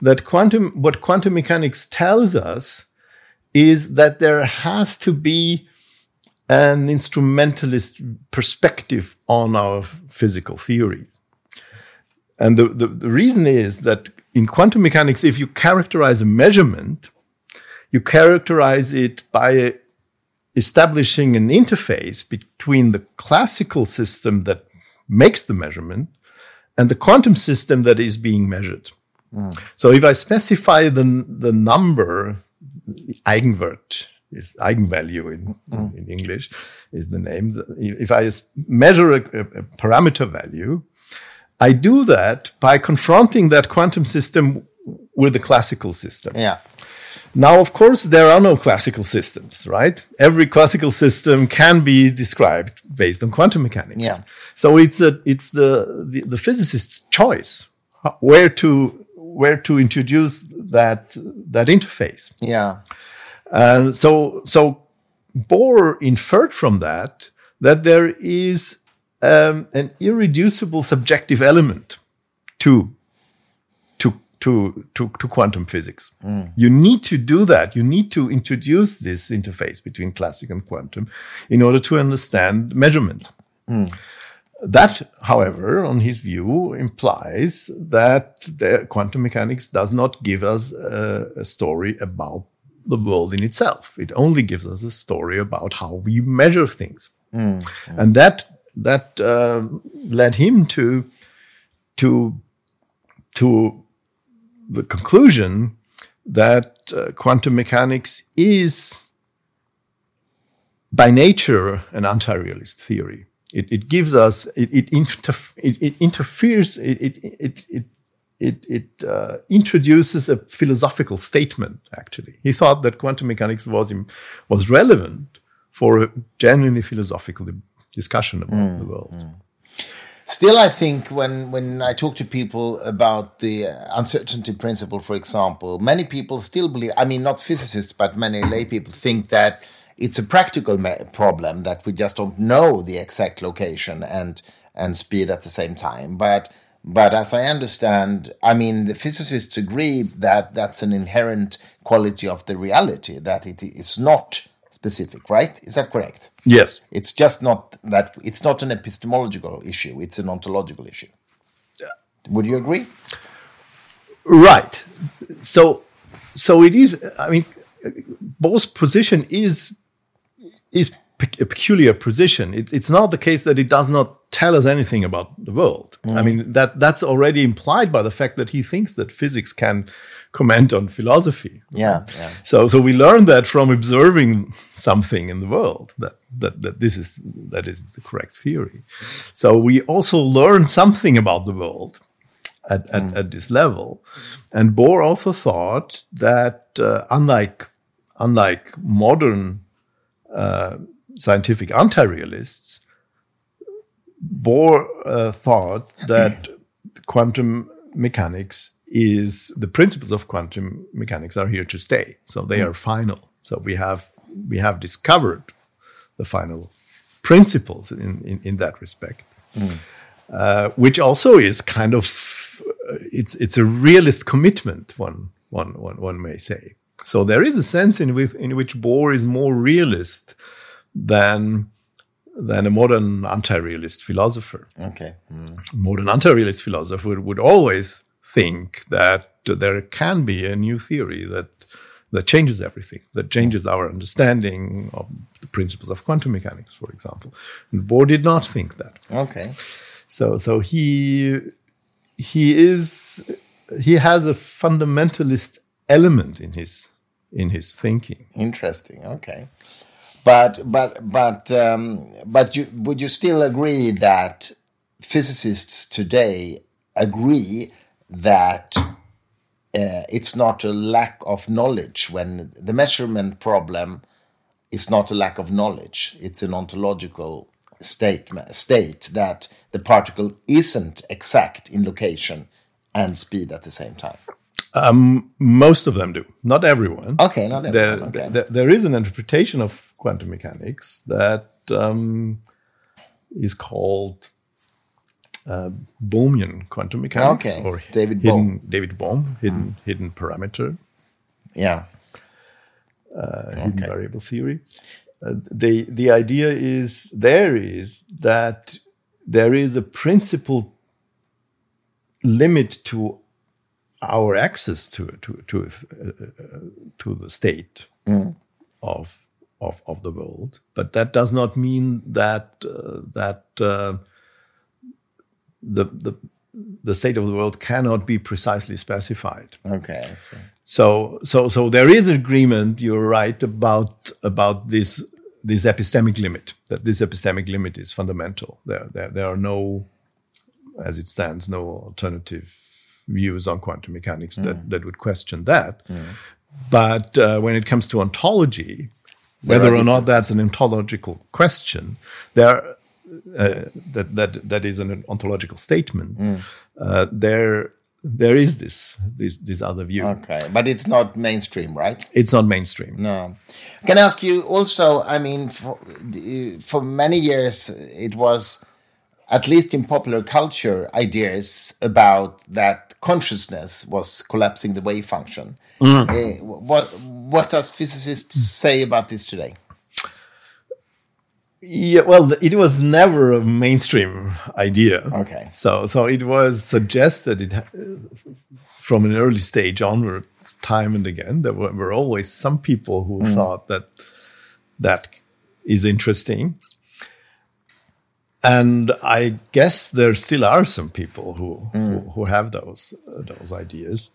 S2: that quantum what quantum mechanics tells us is that there has to be an instrumentalist perspective on our physical theories. And the, the, the reason is that in quantum mechanics, if you characterize a measurement, you characterize it by establishing an interface between the classical system that makes the measurement and the quantum system that is being measured. Hmm. So if I specify the, the number, the eigenwert is eigenvalue in, hmm. in English is the name. If I measure a- a parameter value, I do that by confronting that quantum system with the classical system.
S1: Yeah.
S2: Now, of course, there are no classical systems, right? Every classical system can be described based on quantum mechanics.
S1: Yeah.
S2: So it's a it's the, the the physicist's choice where to where to introduce that that interface.
S1: Yeah.
S2: And so so Bohr inferred from that that there is um, an irreducible subjective element to to to to, to quantum physics. Mm. You need to do that. You need to introduce this interface between classic and quantum in order to understand measurement. Mm. That, however, on his view, implies that the quantum mechanics does not give us a, a story about the world in itself. It only gives us a story about how we measure things, mm. and that that uh, led him to to to the conclusion that uh, quantum mechanics is by nature an anti-realist theory. It, it gives us it it, interf- it, it interferes it it it it it, it uh, introduces a philosophical statement. Actually, he thought that quantum mechanics was was relevant for a genuinely philosophical discussion about hmm, the world. Hmm.
S1: Still, I think when, when I talk to people about the uh, uncertainty principle, for example, many people still believe, I mean, not physicists, but many lay people think that it's a practical problem that we just don't know the exact location and, and speed at the same time. But, but as I understand, I mean, the physicists agree that that's an inherent quality of the reality, that it is not specific, right? Is that correct?
S2: Yes.
S1: It's just not that it's not an epistemological issue, it's an ontological issue. Yeah. Would you agree?
S2: Right. So so it is I mean Bohr's position is is a peculiar position. It, it's not the case that it does not tell us anything about the world. Mm. I mean that that's already implied by the fact that he thinks that physics can comment on philosophy.
S1: Yeah, yeah.
S2: So so we learn that from observing something in the world that that that this is that is the correct theory. So we also learn something about the world at at, mm. at this level, and Bohr also thought that uh, unlike unlike modern uh, scientific anti-realists, Bohr uh, thought that quantum mechanics is the principles of quantum mechanics are here to stay. So they are final. So we have we have discovered the final principles in, in, in that respect, mm. uh, which also is kind of uh, it's it's a realist commitment. One one one one may say. So there is a sense in which in which Bohr is more realist than than a modern anti-realist philosopher.
S1: Okay. Mm.
S2: Modern anti-realist philosopher would always think that there can be a new theory that that changes everything, that changes our understanding of the principles of quantum mechanics, for example. And Bohr did not think that.
S1: Okay.
S2: So so he he is he has a fundamentalist element in his in his thinking.
S1: Interesting. Okay. But but but um, but you, would you still agree that physicists today agree that uh, it's not a lack of knowledge when the measurement problem is not a lack of knowledge. It's an ontological state state that the particle isn't exact in location and speed at the same time.
S2: Um, most of them do. Not everyone.
S1: Okay not everyone
S2: there,
S1: okay.
S2: there, there is an interpretation of quantum mechanics that um, is called uh, Bohmian quantum mechanics
S1: okay.
S2: or
S1: David
S2: hidden,
S1: Bohm.
S2: David Bohm, hidden mm. hidden parameter.
S1: Yeah.
S2: Uh, okay. Hidden variable theory. Uh, the the idea is there is that there is a principal limit to our access to to to uh, to the state mm. of of of the world, but that does not mean that uh, that uh, the the the state of the world cannot be precisely specified.
S1: Okay. So
S2: so so, so there is agreement. You're right about about this this epistemic limit. That this epistemic limit is fundamental. There there there are no, as it stands, no alternative views on quantum mechanics mm. that that would question that. Mm. But uh, when it comes to ontology, whether or not that's an ontological question, there uh, that that that is an ontological statement. Mm. Uh, there there is this this this other view.
S1: Okay, but it's not mainstream, right?
S2: It's not mainstream.
S1: No. Can I ask you also? I mean, for for many years it was, at least in popular culture, ideas about that consciousness was collapsing the wave function. Mm. Uh, what what does physicists say about this today?
S2: Yeah, well, it was never a mainstream idea.
S1: Okay.
S2: So, so it was suggested it from an early stage onwards, time and again. There were, were always some people who mm. thought that that is interesting, and I guess there still are some people who mm. who, who, have those uh, those ideas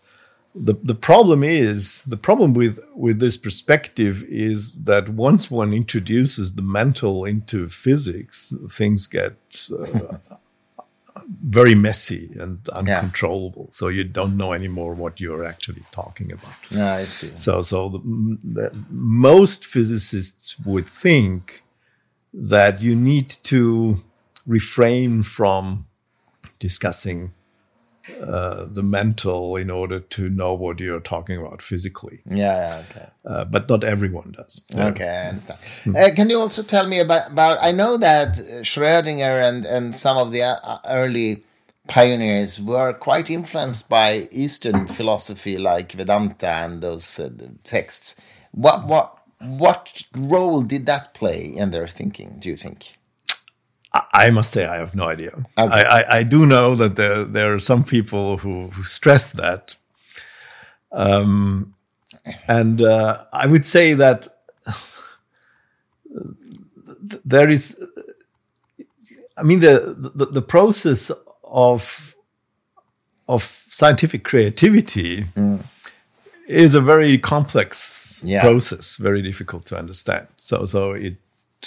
S2: the the problem is the problem with with this perspective is that once one introduces the mental into physics, things get uh, very messy and uncontrollable. Yeah. So you don't know anymore what you're actually talking about.
S1: Yeah, I see.
S2: So so the, the, most physicists would think that you need to refrain from discussing uh, the mental in order to know what you're talking about physically.
S1: Yeah, yeah okay.
S2: Uh, but not everyone does.
S1: Okay, I understand. Uh, can you also tell me about, about? I know that Schrödinger and and some of the uh, early pioneers were quite influenced by Eastern philosophy, like Vedanta and those uh, texts. What what what role did that play in their thinking? Do you think?
S2: I must say I have no idea. Okay. I, I, I, do know that there there are some people who, who stress that, um, and uh, I would say that there is. I mean the, the the process of of scientific creativity mm. is a very complex yeah. process, very difficult to understand. So so it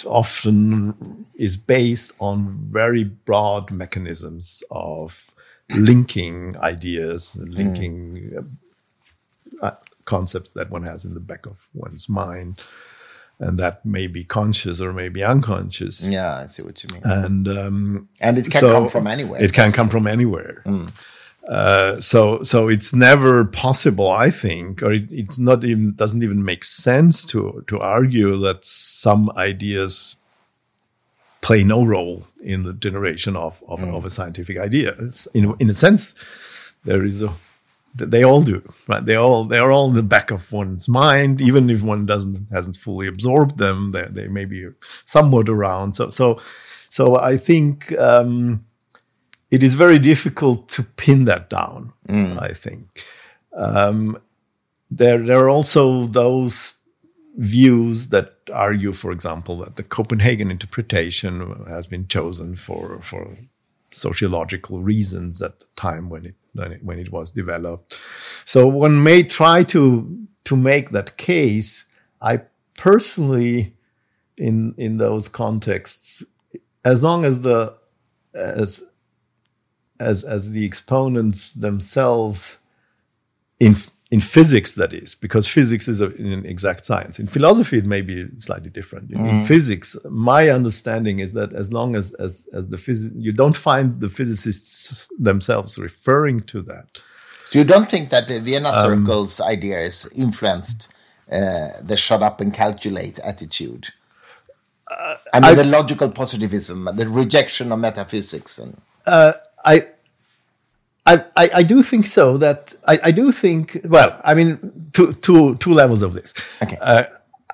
S2: often is based on very broad mechanisms of linking ideas, linking mm. uh, concepts that one has in the back of one's mind. And that may be conscious or may be unconscious.
S1: Yeah, I see what you mean.
S2: And um,
S1: and it can so come from anywhere.
S2: It can come from anywhere. Mm. Uh, so so it's never possible, I think, or it, it's not even doesn't even make sense to to argue that some ideas play no role in the generation of of, mm. of a scientific idea. In in a sense, there is a they all do right they all they are all in the back of one's mind even if one doesn't hasn't fully absorbed them they, they may be somewhat around so so so i think um, it is very difficult to pin that down. Mm. I think um, there there are also those views that argue, for example, that the Copenhagen interpretation has been chosen for for sociological reasons at the time when it when it, when it was developed. So one may try to to make that case. I personally, in in those contexts, as long as the as as as the exponents themselves in in physics that is because physics is a, an exact science. In philosophy it may be slightly different. In, mm. in physics my understanding is that as long as as as the phys- you don't find the physicists themselves referring to that.
S1: So you don't think that the vienna um, circle's um, ideas influenced uh, the shut up and calculate attitude? Uh, I mean, I, the logical positivism, the rejection of metaphysics, and
S2: uh, I, I, I, do think so. That I, I do think. Well, I mean, two, two, two levels of this. Okay. Uh,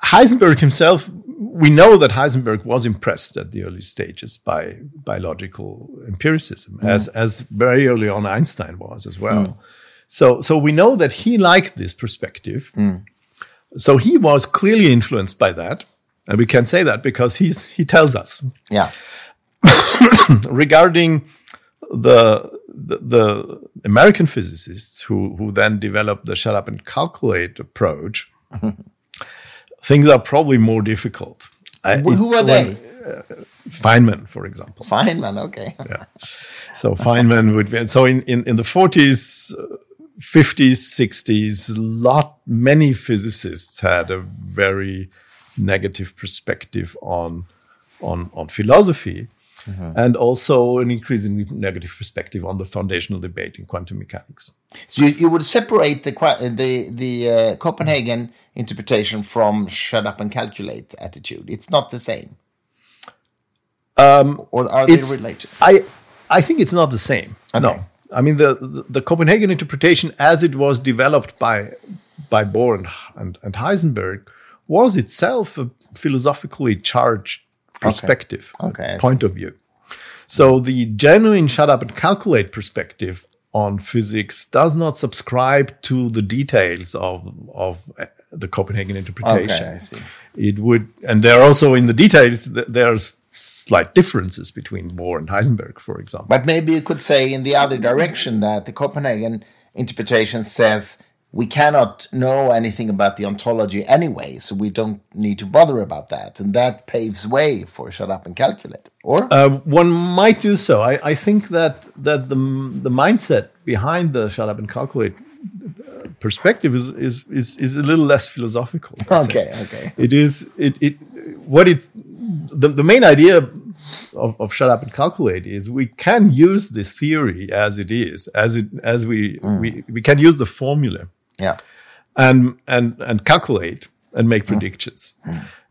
S2: Heisenberg himself, we know that Heisenberg was impressed at the early stages by biological empiricism, mm. as as very early on Einstein was as well. Mm. So so we know that he liked this perspective. Mm. So he was clearly influenced by that, and we can say that because he's he tells us.
S1: Yeah.
S2: regarding the, the, the American physicists who who then developed the shut up and calculate approach, things are probably more difficult.
S1: who are they?
S2: Uh, Feynman, for example.
S1: Feynman, okay.
S2: yeah. So Feynman would be, so in, in, in the 40s, 50s, 60s, lot, many physicists had a very negative perspective on, on, on philosophy mm-hmm. and also an increasingly negative perspective on the foundational debate in quantum mechanics.
S1: So you, you would separate the the the uh, Copenhagen interpretation from "shut up and calculate" attitude. It's not the same.
S2: Um,
S1: or are they related?
S2: I I think it's not the same. Okay. No, I mean the, the, the Copenhagen interpretation, as it was developed by by Bohr and, and, and Heisenberg, was itself a philosophically charged perspective,
S1: okay. Okay,
S2: point of view. So the genuine shut up and calculate perspective on physics does not subscribe to the details of of uh, the Copenhagen interpretation.
S1: Okay, I see.
S2: It would, and there are also in the details there's slight differences between Bohr and Heisenberg, for example.
S1: But maybe you could say in the other direction that the Copenhagen interpretation says we cannot know anything about the ontology anyway, so we don't need to bother about that. And that paves way for shut up and calculate. Or
S2: uh, one might do so. I, I, think that that the the mindset behind the shut up and calculate uh, perspective is is is, is a little less philosophical.
S1: Okay, okay.
S2: It is it it what it the, the main idea of, of shut up and calculate is we can use this theory as it is, as it as we we, we can use the formula
S1: Yeah.
S2: and and and calculate and make predictions,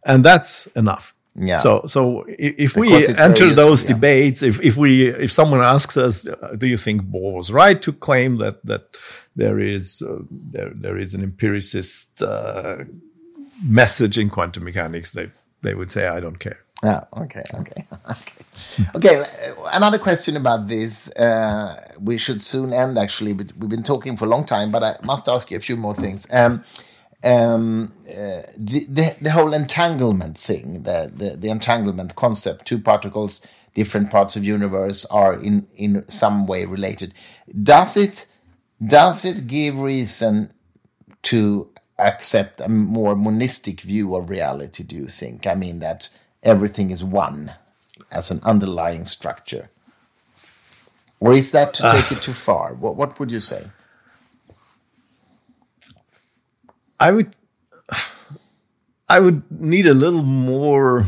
S2: and that's enough.
S1: Yeah.
S2: So so if we
S1: Because
S2: enter
S1: useful,
S2: those
S1: yeah.
S2: debates, if if we if someone asks us, do you think Bohr was right to claim that that there is uh, there there is an empiricist uh, message in quantum mechanics, they they would say, I don't care.
S1: Yeah. Okay. Okay. Okay. Okay. Another question about this. Uh, we should soon end. Actually, but we've been talking for a long time, but I must ask you a few more things. Um, um, uh, the, the the whole entanglement thing, the, the the entanglement concept, two particles, different parts of universe are in in some way related. Does it does it give reason to accept a more monistic view of reality, do you think? I mean, that everything is one as an underlying structure. Or is that to take it too far? What, what would you say?
S2: I would I would need a little more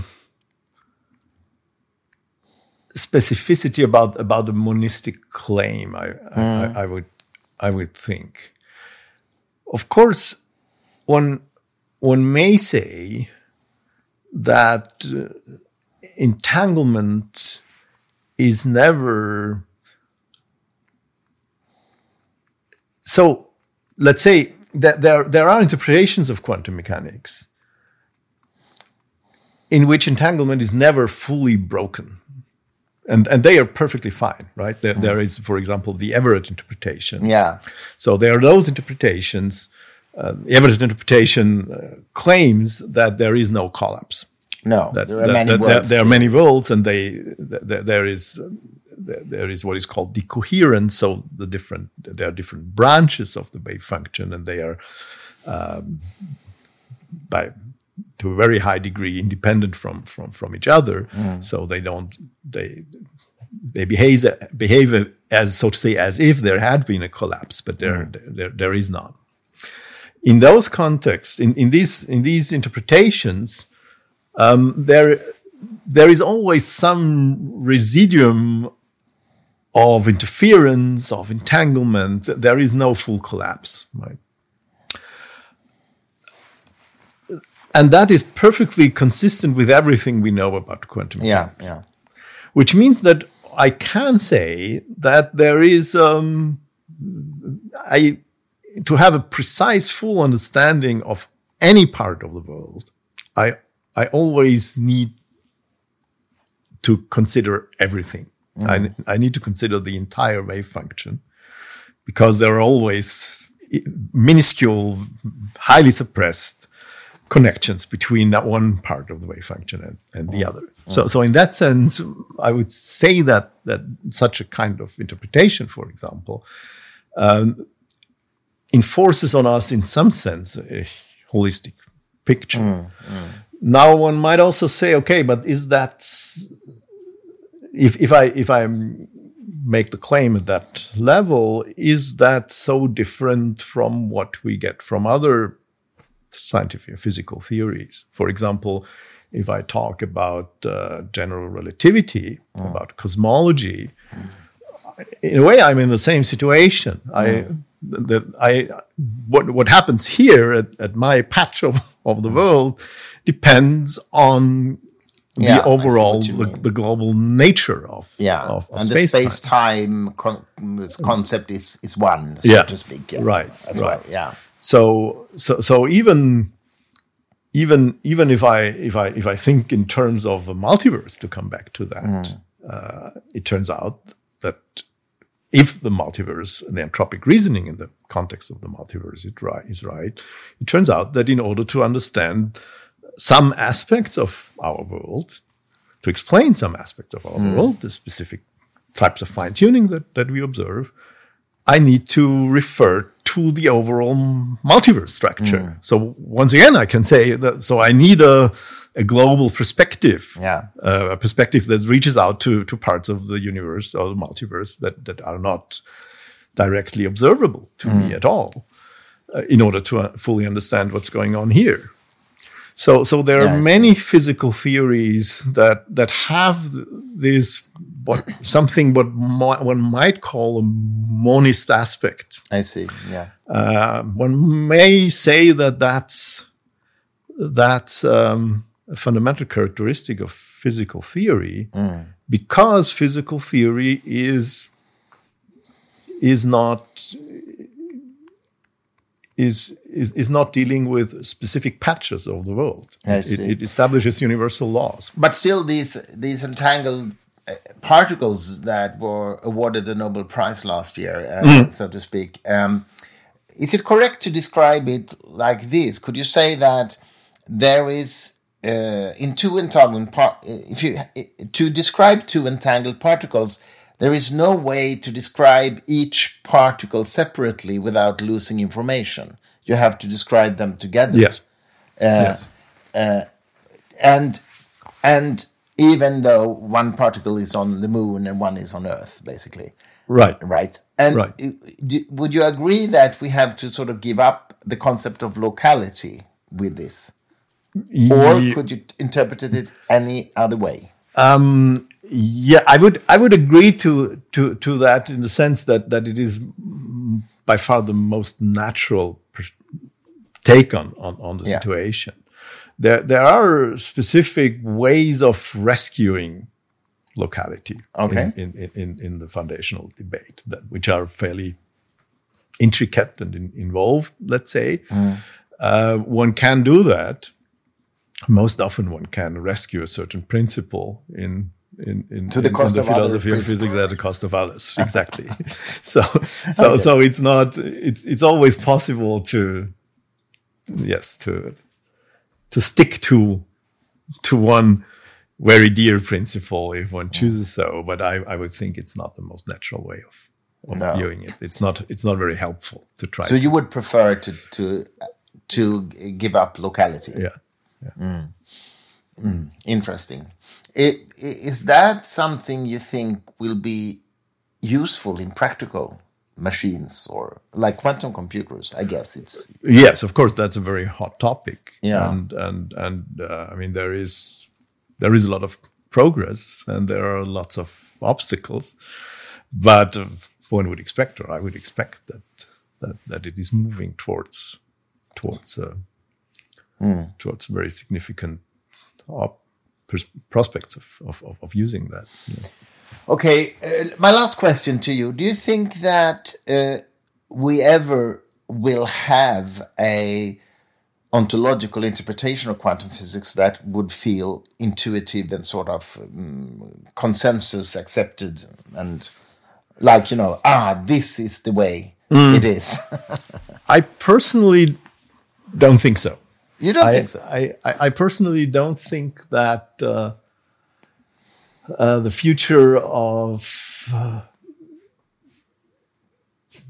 S2: specificity about about the monistic claim. I, I, I would I would think. Of course, one one may say that uh, entanglement is never so let's say that there there are interpretations of quantum mechanics in which entanglement is never fully broken. And and they are perfectly fine right? There, there is for example the everett interpretation.
S1: Yeah.
S2: so there are those interpretations uh, the everett interpretation uh, claims that there is no collapse
S1: No,
S2: that,
S1: there are
S2: that-
S1: many
S2: that- there are many worlds, and they th- th- there is there there is what is called decoherence. So the different there are different branches of the wave function, and they are um, by to a very high degree independent from from from each other. So they don't they they behave behave as so to say as if there had been a collapse, but there there, there is none. In those contexts, in, in these in these interpretations, um, there there is always some residuum of interference, of entanglement. There is no full collapse, right? And that is perfectly consistent with everything we know about quantum
S1: yeah,
S2: mechanics
S1: yeah.
S2: which means that I can say that there is um, I to have a precise full understanding of any part of the world. I I always need to consider everything. I, mm. I need to consider the entire wave function because there are always minuscule, highly suppressed connections between that one part of the wave function and, and the mm. other. Mm. So, so in that sense, I would say that that such a kind of interpretation, for example, um, enforces on us, in some sense, a holistic picture. Now, one might also say, okay, but is that if if I if I make the claim at that level, is that so different from what we get from other scientific and physical theories? For example, if I talk about uh, general relativity, about cosmology, in a way, I'm in the same situation. I that I what what happens here at, at my patch of, of the world depends on
S1: Yeah,
S2: the overall the, the global nature of
S1: Yeah,
S2: of, of
S1: and the
S2: space
S1: space time con- concept is is one, so
S2: Yeah,
S1: to speak. Yeah.
S2: right,
S1: As
S2: right.
S1: well. Yeah.
S2: so so so even even even if I if I if I think in terms of a multiverse to come back to that, uh, it turns out that if the multiverse and the anthropic reasoning in the context of the multiverse is right, is right, it turns out that in order to understand some aspects of our world, to explain some aspects of our hmm. world, the specific types of fine tuning that, that we observe, I need to refer to the overall multiverse structure. Hmm. So once again, I can say that. So I need a, a global perspective,
S1: Yeah.
S2: uh, a perspective that reaches out to to parts of the universe or the multiverse that that are not directly observable to me at all, uh, in order to uh, fully understand what's going on here. So, so there
S1: Yeah,
S2: are many physical theories that that have this what something what mi- one might call a monist aspect.
S1: I see. Yeah.
S2: Uh, one may say that that's that's um, a fundamental characteristic of physical theory because physical theory is is not is is, is not dealing with specific patches of the world. It-. It, establishes universal laws.
S1: But still, these these entangled uh, particles that were awarded the Nobel Prize last year, uh, so to speak. Um, is it correct to describe it like this? Could you say that there is uh, in two entangled par- uh, if you uh, to describe two entangled particles, there is no way to describe each particle separately without losing information. You have to describe them together
S2: Yes. Uh, yes.
S1: and and even though one particle is on the moon and one is on earth basically
S2: Right.
S1: right and
S2: Right.
S1: do- would you agree that we have to sort of give up the concept of locality with this or could you interpret it any other way
S2: Yeah, I would I would agree to to to that in the sense that that it is mm, by far the most natural take on on, on the
S1: Yeah.
S2: situation. There there are specific ways of rescuing locality
S1: Okay.
S2: in, in, in, in the foundational debate that which are fairly intricate and in, involved, let's say. Uh, one can do that. Most often one can rescue a certain principle in in, in,
S1: To the
S2: in-
S1: cost
S2: in
S1: of
S2: the
S1: other
S2: philosophy of physics at the cost of others. Exactly. so so so it's not it's it's always possible to yes to to stick to to one very dear principle if one mm. chooses so. But I, I would think it's not the most natural way of, of
S1: No.
S2: viewing it. It's not it's not very helpful to try.
S1: so
S2: to,
S1: you would prefer to to to give up locality
S2: yeah.
S1: Interesting. I- i- Is that something you think will be useful in practical machines or like quantum computers? I guess it's
S2: Yes, of course, that's a very hot topic.
S1: Yeah.
S2: and and and uh, I mean there is there is a lot of progress and there are lots of obstacles, but uh, one would expect, or I would expect that that, that it is moving towards towards uh, towards very significant prospects of, of, of, using that. Yeah.
S1: okay. Uh, my last question to you: Do you think that uh, we ever will have a ontological interpretation of quantum physics that would feel intuitive and sort of um, consensus accepted and like you know ah this is the way it is
S2: I personally don't think so.
S1: You don't
S2: I,
S1: think so?
S2: I, I personally don't think that uh, uh, the future of uh,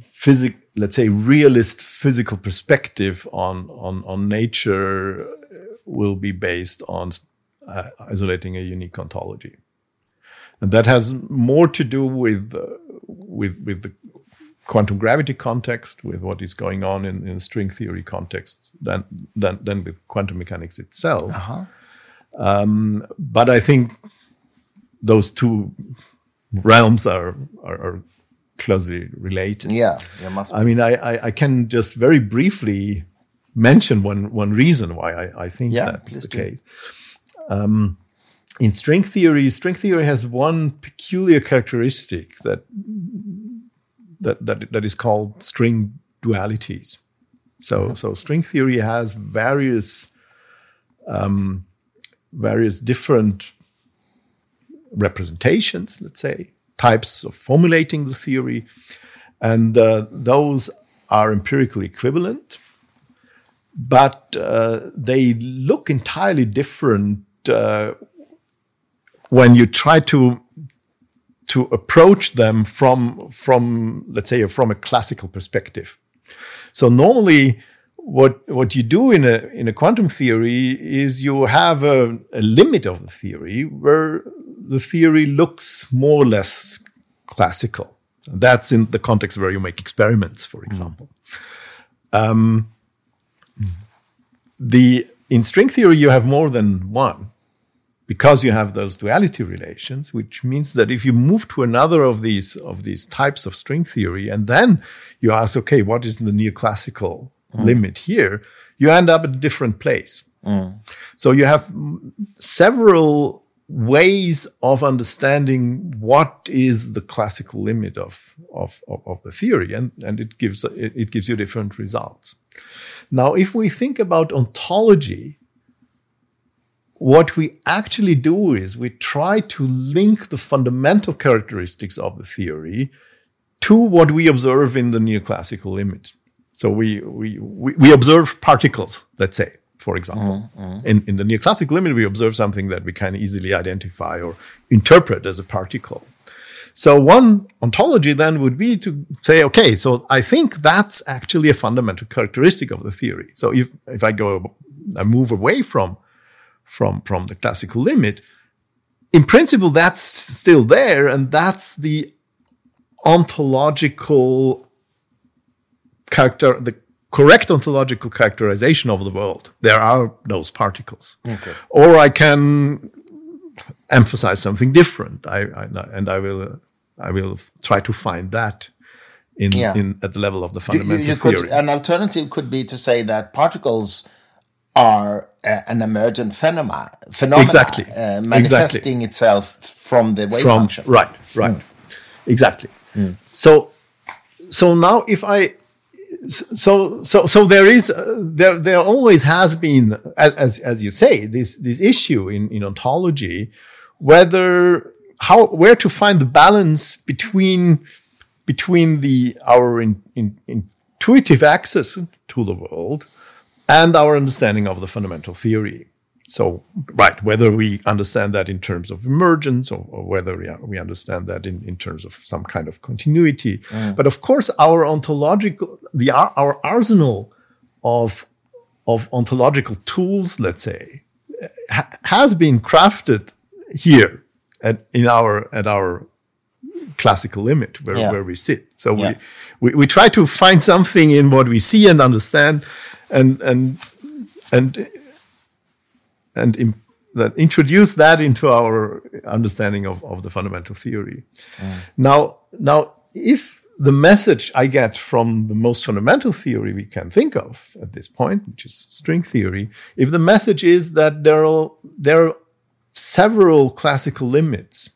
S2: physic, let's say, realist physical perspective on on on nature will be based on uh, isolating a unique ontology, and that has more to do with uh, with with the quantum gravity context, with what is going on in, in string theory context, than than than with quantum mechanics itself. Um, but I think those two realms are are, are closely related.
S1: yeah there must be
S2: I mean, I, I, I can just very briefly mention one one reason why I, I think
S1: Yeah,
S2: that's the case. Um, in string theory, string theory has one peculiar characteristic that that that, that is called string dualities. So so string theory has various um, various different representations, let's say, types of formulating the theory, and uh, those are empirically equivalent, but uh, they look entirely different uh, when you try to to approach them from from let's say from a classical perspective. So normally, what what you do in a in a quantum theory is you have a, a limit of the theory where the theory looks more or less classical. That's in the context where you make experiments, for example. Um, the in string theory, you have more than one because you have those duality relations, which means that if you move to another of these of these types of string theory, and then you ask, okay, what is the neoclassical mm. limit here? You end up at a different place. Mm. So you have several ways of understanding what is the classical limit of, of, of, of the theory, and, and it gives it, it gives you different results. Now, if we think about ontology, what we actually do is we try to link the fundamental characteristics of the theory to what we observe in the neoclassical limit. So we, we, we, we observe particles, let's say, for example. Mm, mm. In, in the neoclassical limit, we observe something that we can easily identify or interpret as a particle. So one ontology then would be to say, okay, so I think that's actually a fundamental characteristic of the theory. So if, if I go, I move away from from, from the classical limit. In principle, that's still there, and that's the ontological character, the correct ontological characterization of the world. There are those particles. Okay. Or I can emphasize something different. I, I and I will I will try to find that in, yeah. in at the level of the fundamental you, you
S1: theory. Could, an alternative could be to say that particles are uh, an emergent phenomena, phenomena
S2: exactly.
S1: Uh, manifesting
S2: exactly.
S1: itself from the wave
S2: from,
S1: function.
S2: Right, right, mm. exactly. Mm. So, so now if I, so so so there is uh, there there always has been as as you say this this issue in in ontology whether how where to find the balance between between the our in, in, intuitive access to the world and our understanding of the fundamental theory. So, right, whether we understand that in terms of emergence or, or whether we, we, understand that in, in terms of some kind of continuity. Mm. But of course, our ontological, the, our arsenal of, of ontological tools, let's say, ha has been crafted here at, in our, at our classical limit where, yeah. where we sit. So yeah. we, we, we try to find something in what we see and understand and and and and in, that introduce that into our understanding of, of the fundamental theory. Mm. Now, now, if the message I get from the most fundamental theory we can think of at this point, which is string theory, if the message is that there are there are several classical limits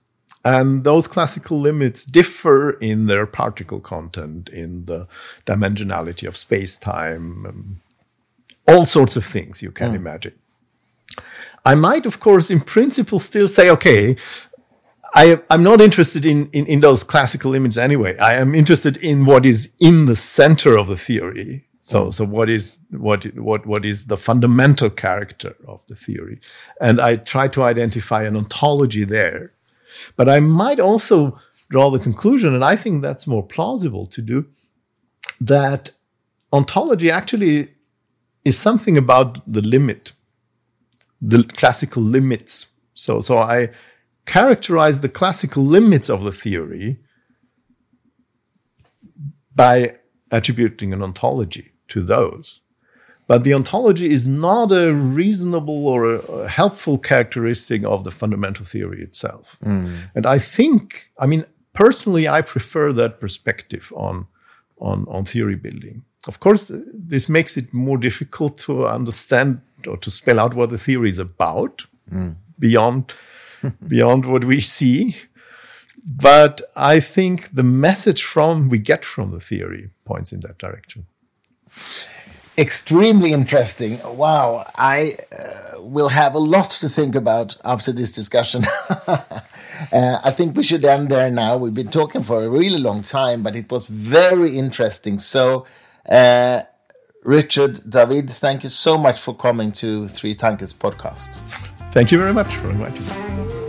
S2: and those classical limits differ in their particle content, in the dimensionality of space time, um, all sorts of things you can mm. imagine. I might, of course, in principle, still say, okay, I, am not interested in, in, in, those classical limits anyway. I am interested in what is in the center of the theory. So, mm. so what is, what, what, what is the fundamental character of the theory? And I try to identify an ontology there. But I might also draw the conclusion, and I think that's more plausible to do, that ontology actually is something about the limit, the classical limits. So, so I characterize the classical limits of the theory by attributing an ontology to those. But the ontology is not a reasonable or a, helpful characteristic of the fundamental theory itself. Mm. And I think, I mean, personally, I prefer that perspective on, on, on theory building. Of course, this makes it more difficult to understand or to spell out what the theory is about mm. beyond beyond what we see. But I think the message from we get from the theory points in that direction.
S1: Extremely interesting. Wow, I uh, will have a lot to think about after this discussion. uh, I think we should end there now. We've been talking for a really long time, but it was very interesting. So uh, Richard, Dawid, thank you so much for coming to Three Tankers podcast.
S2: Thank you very much for inviting me.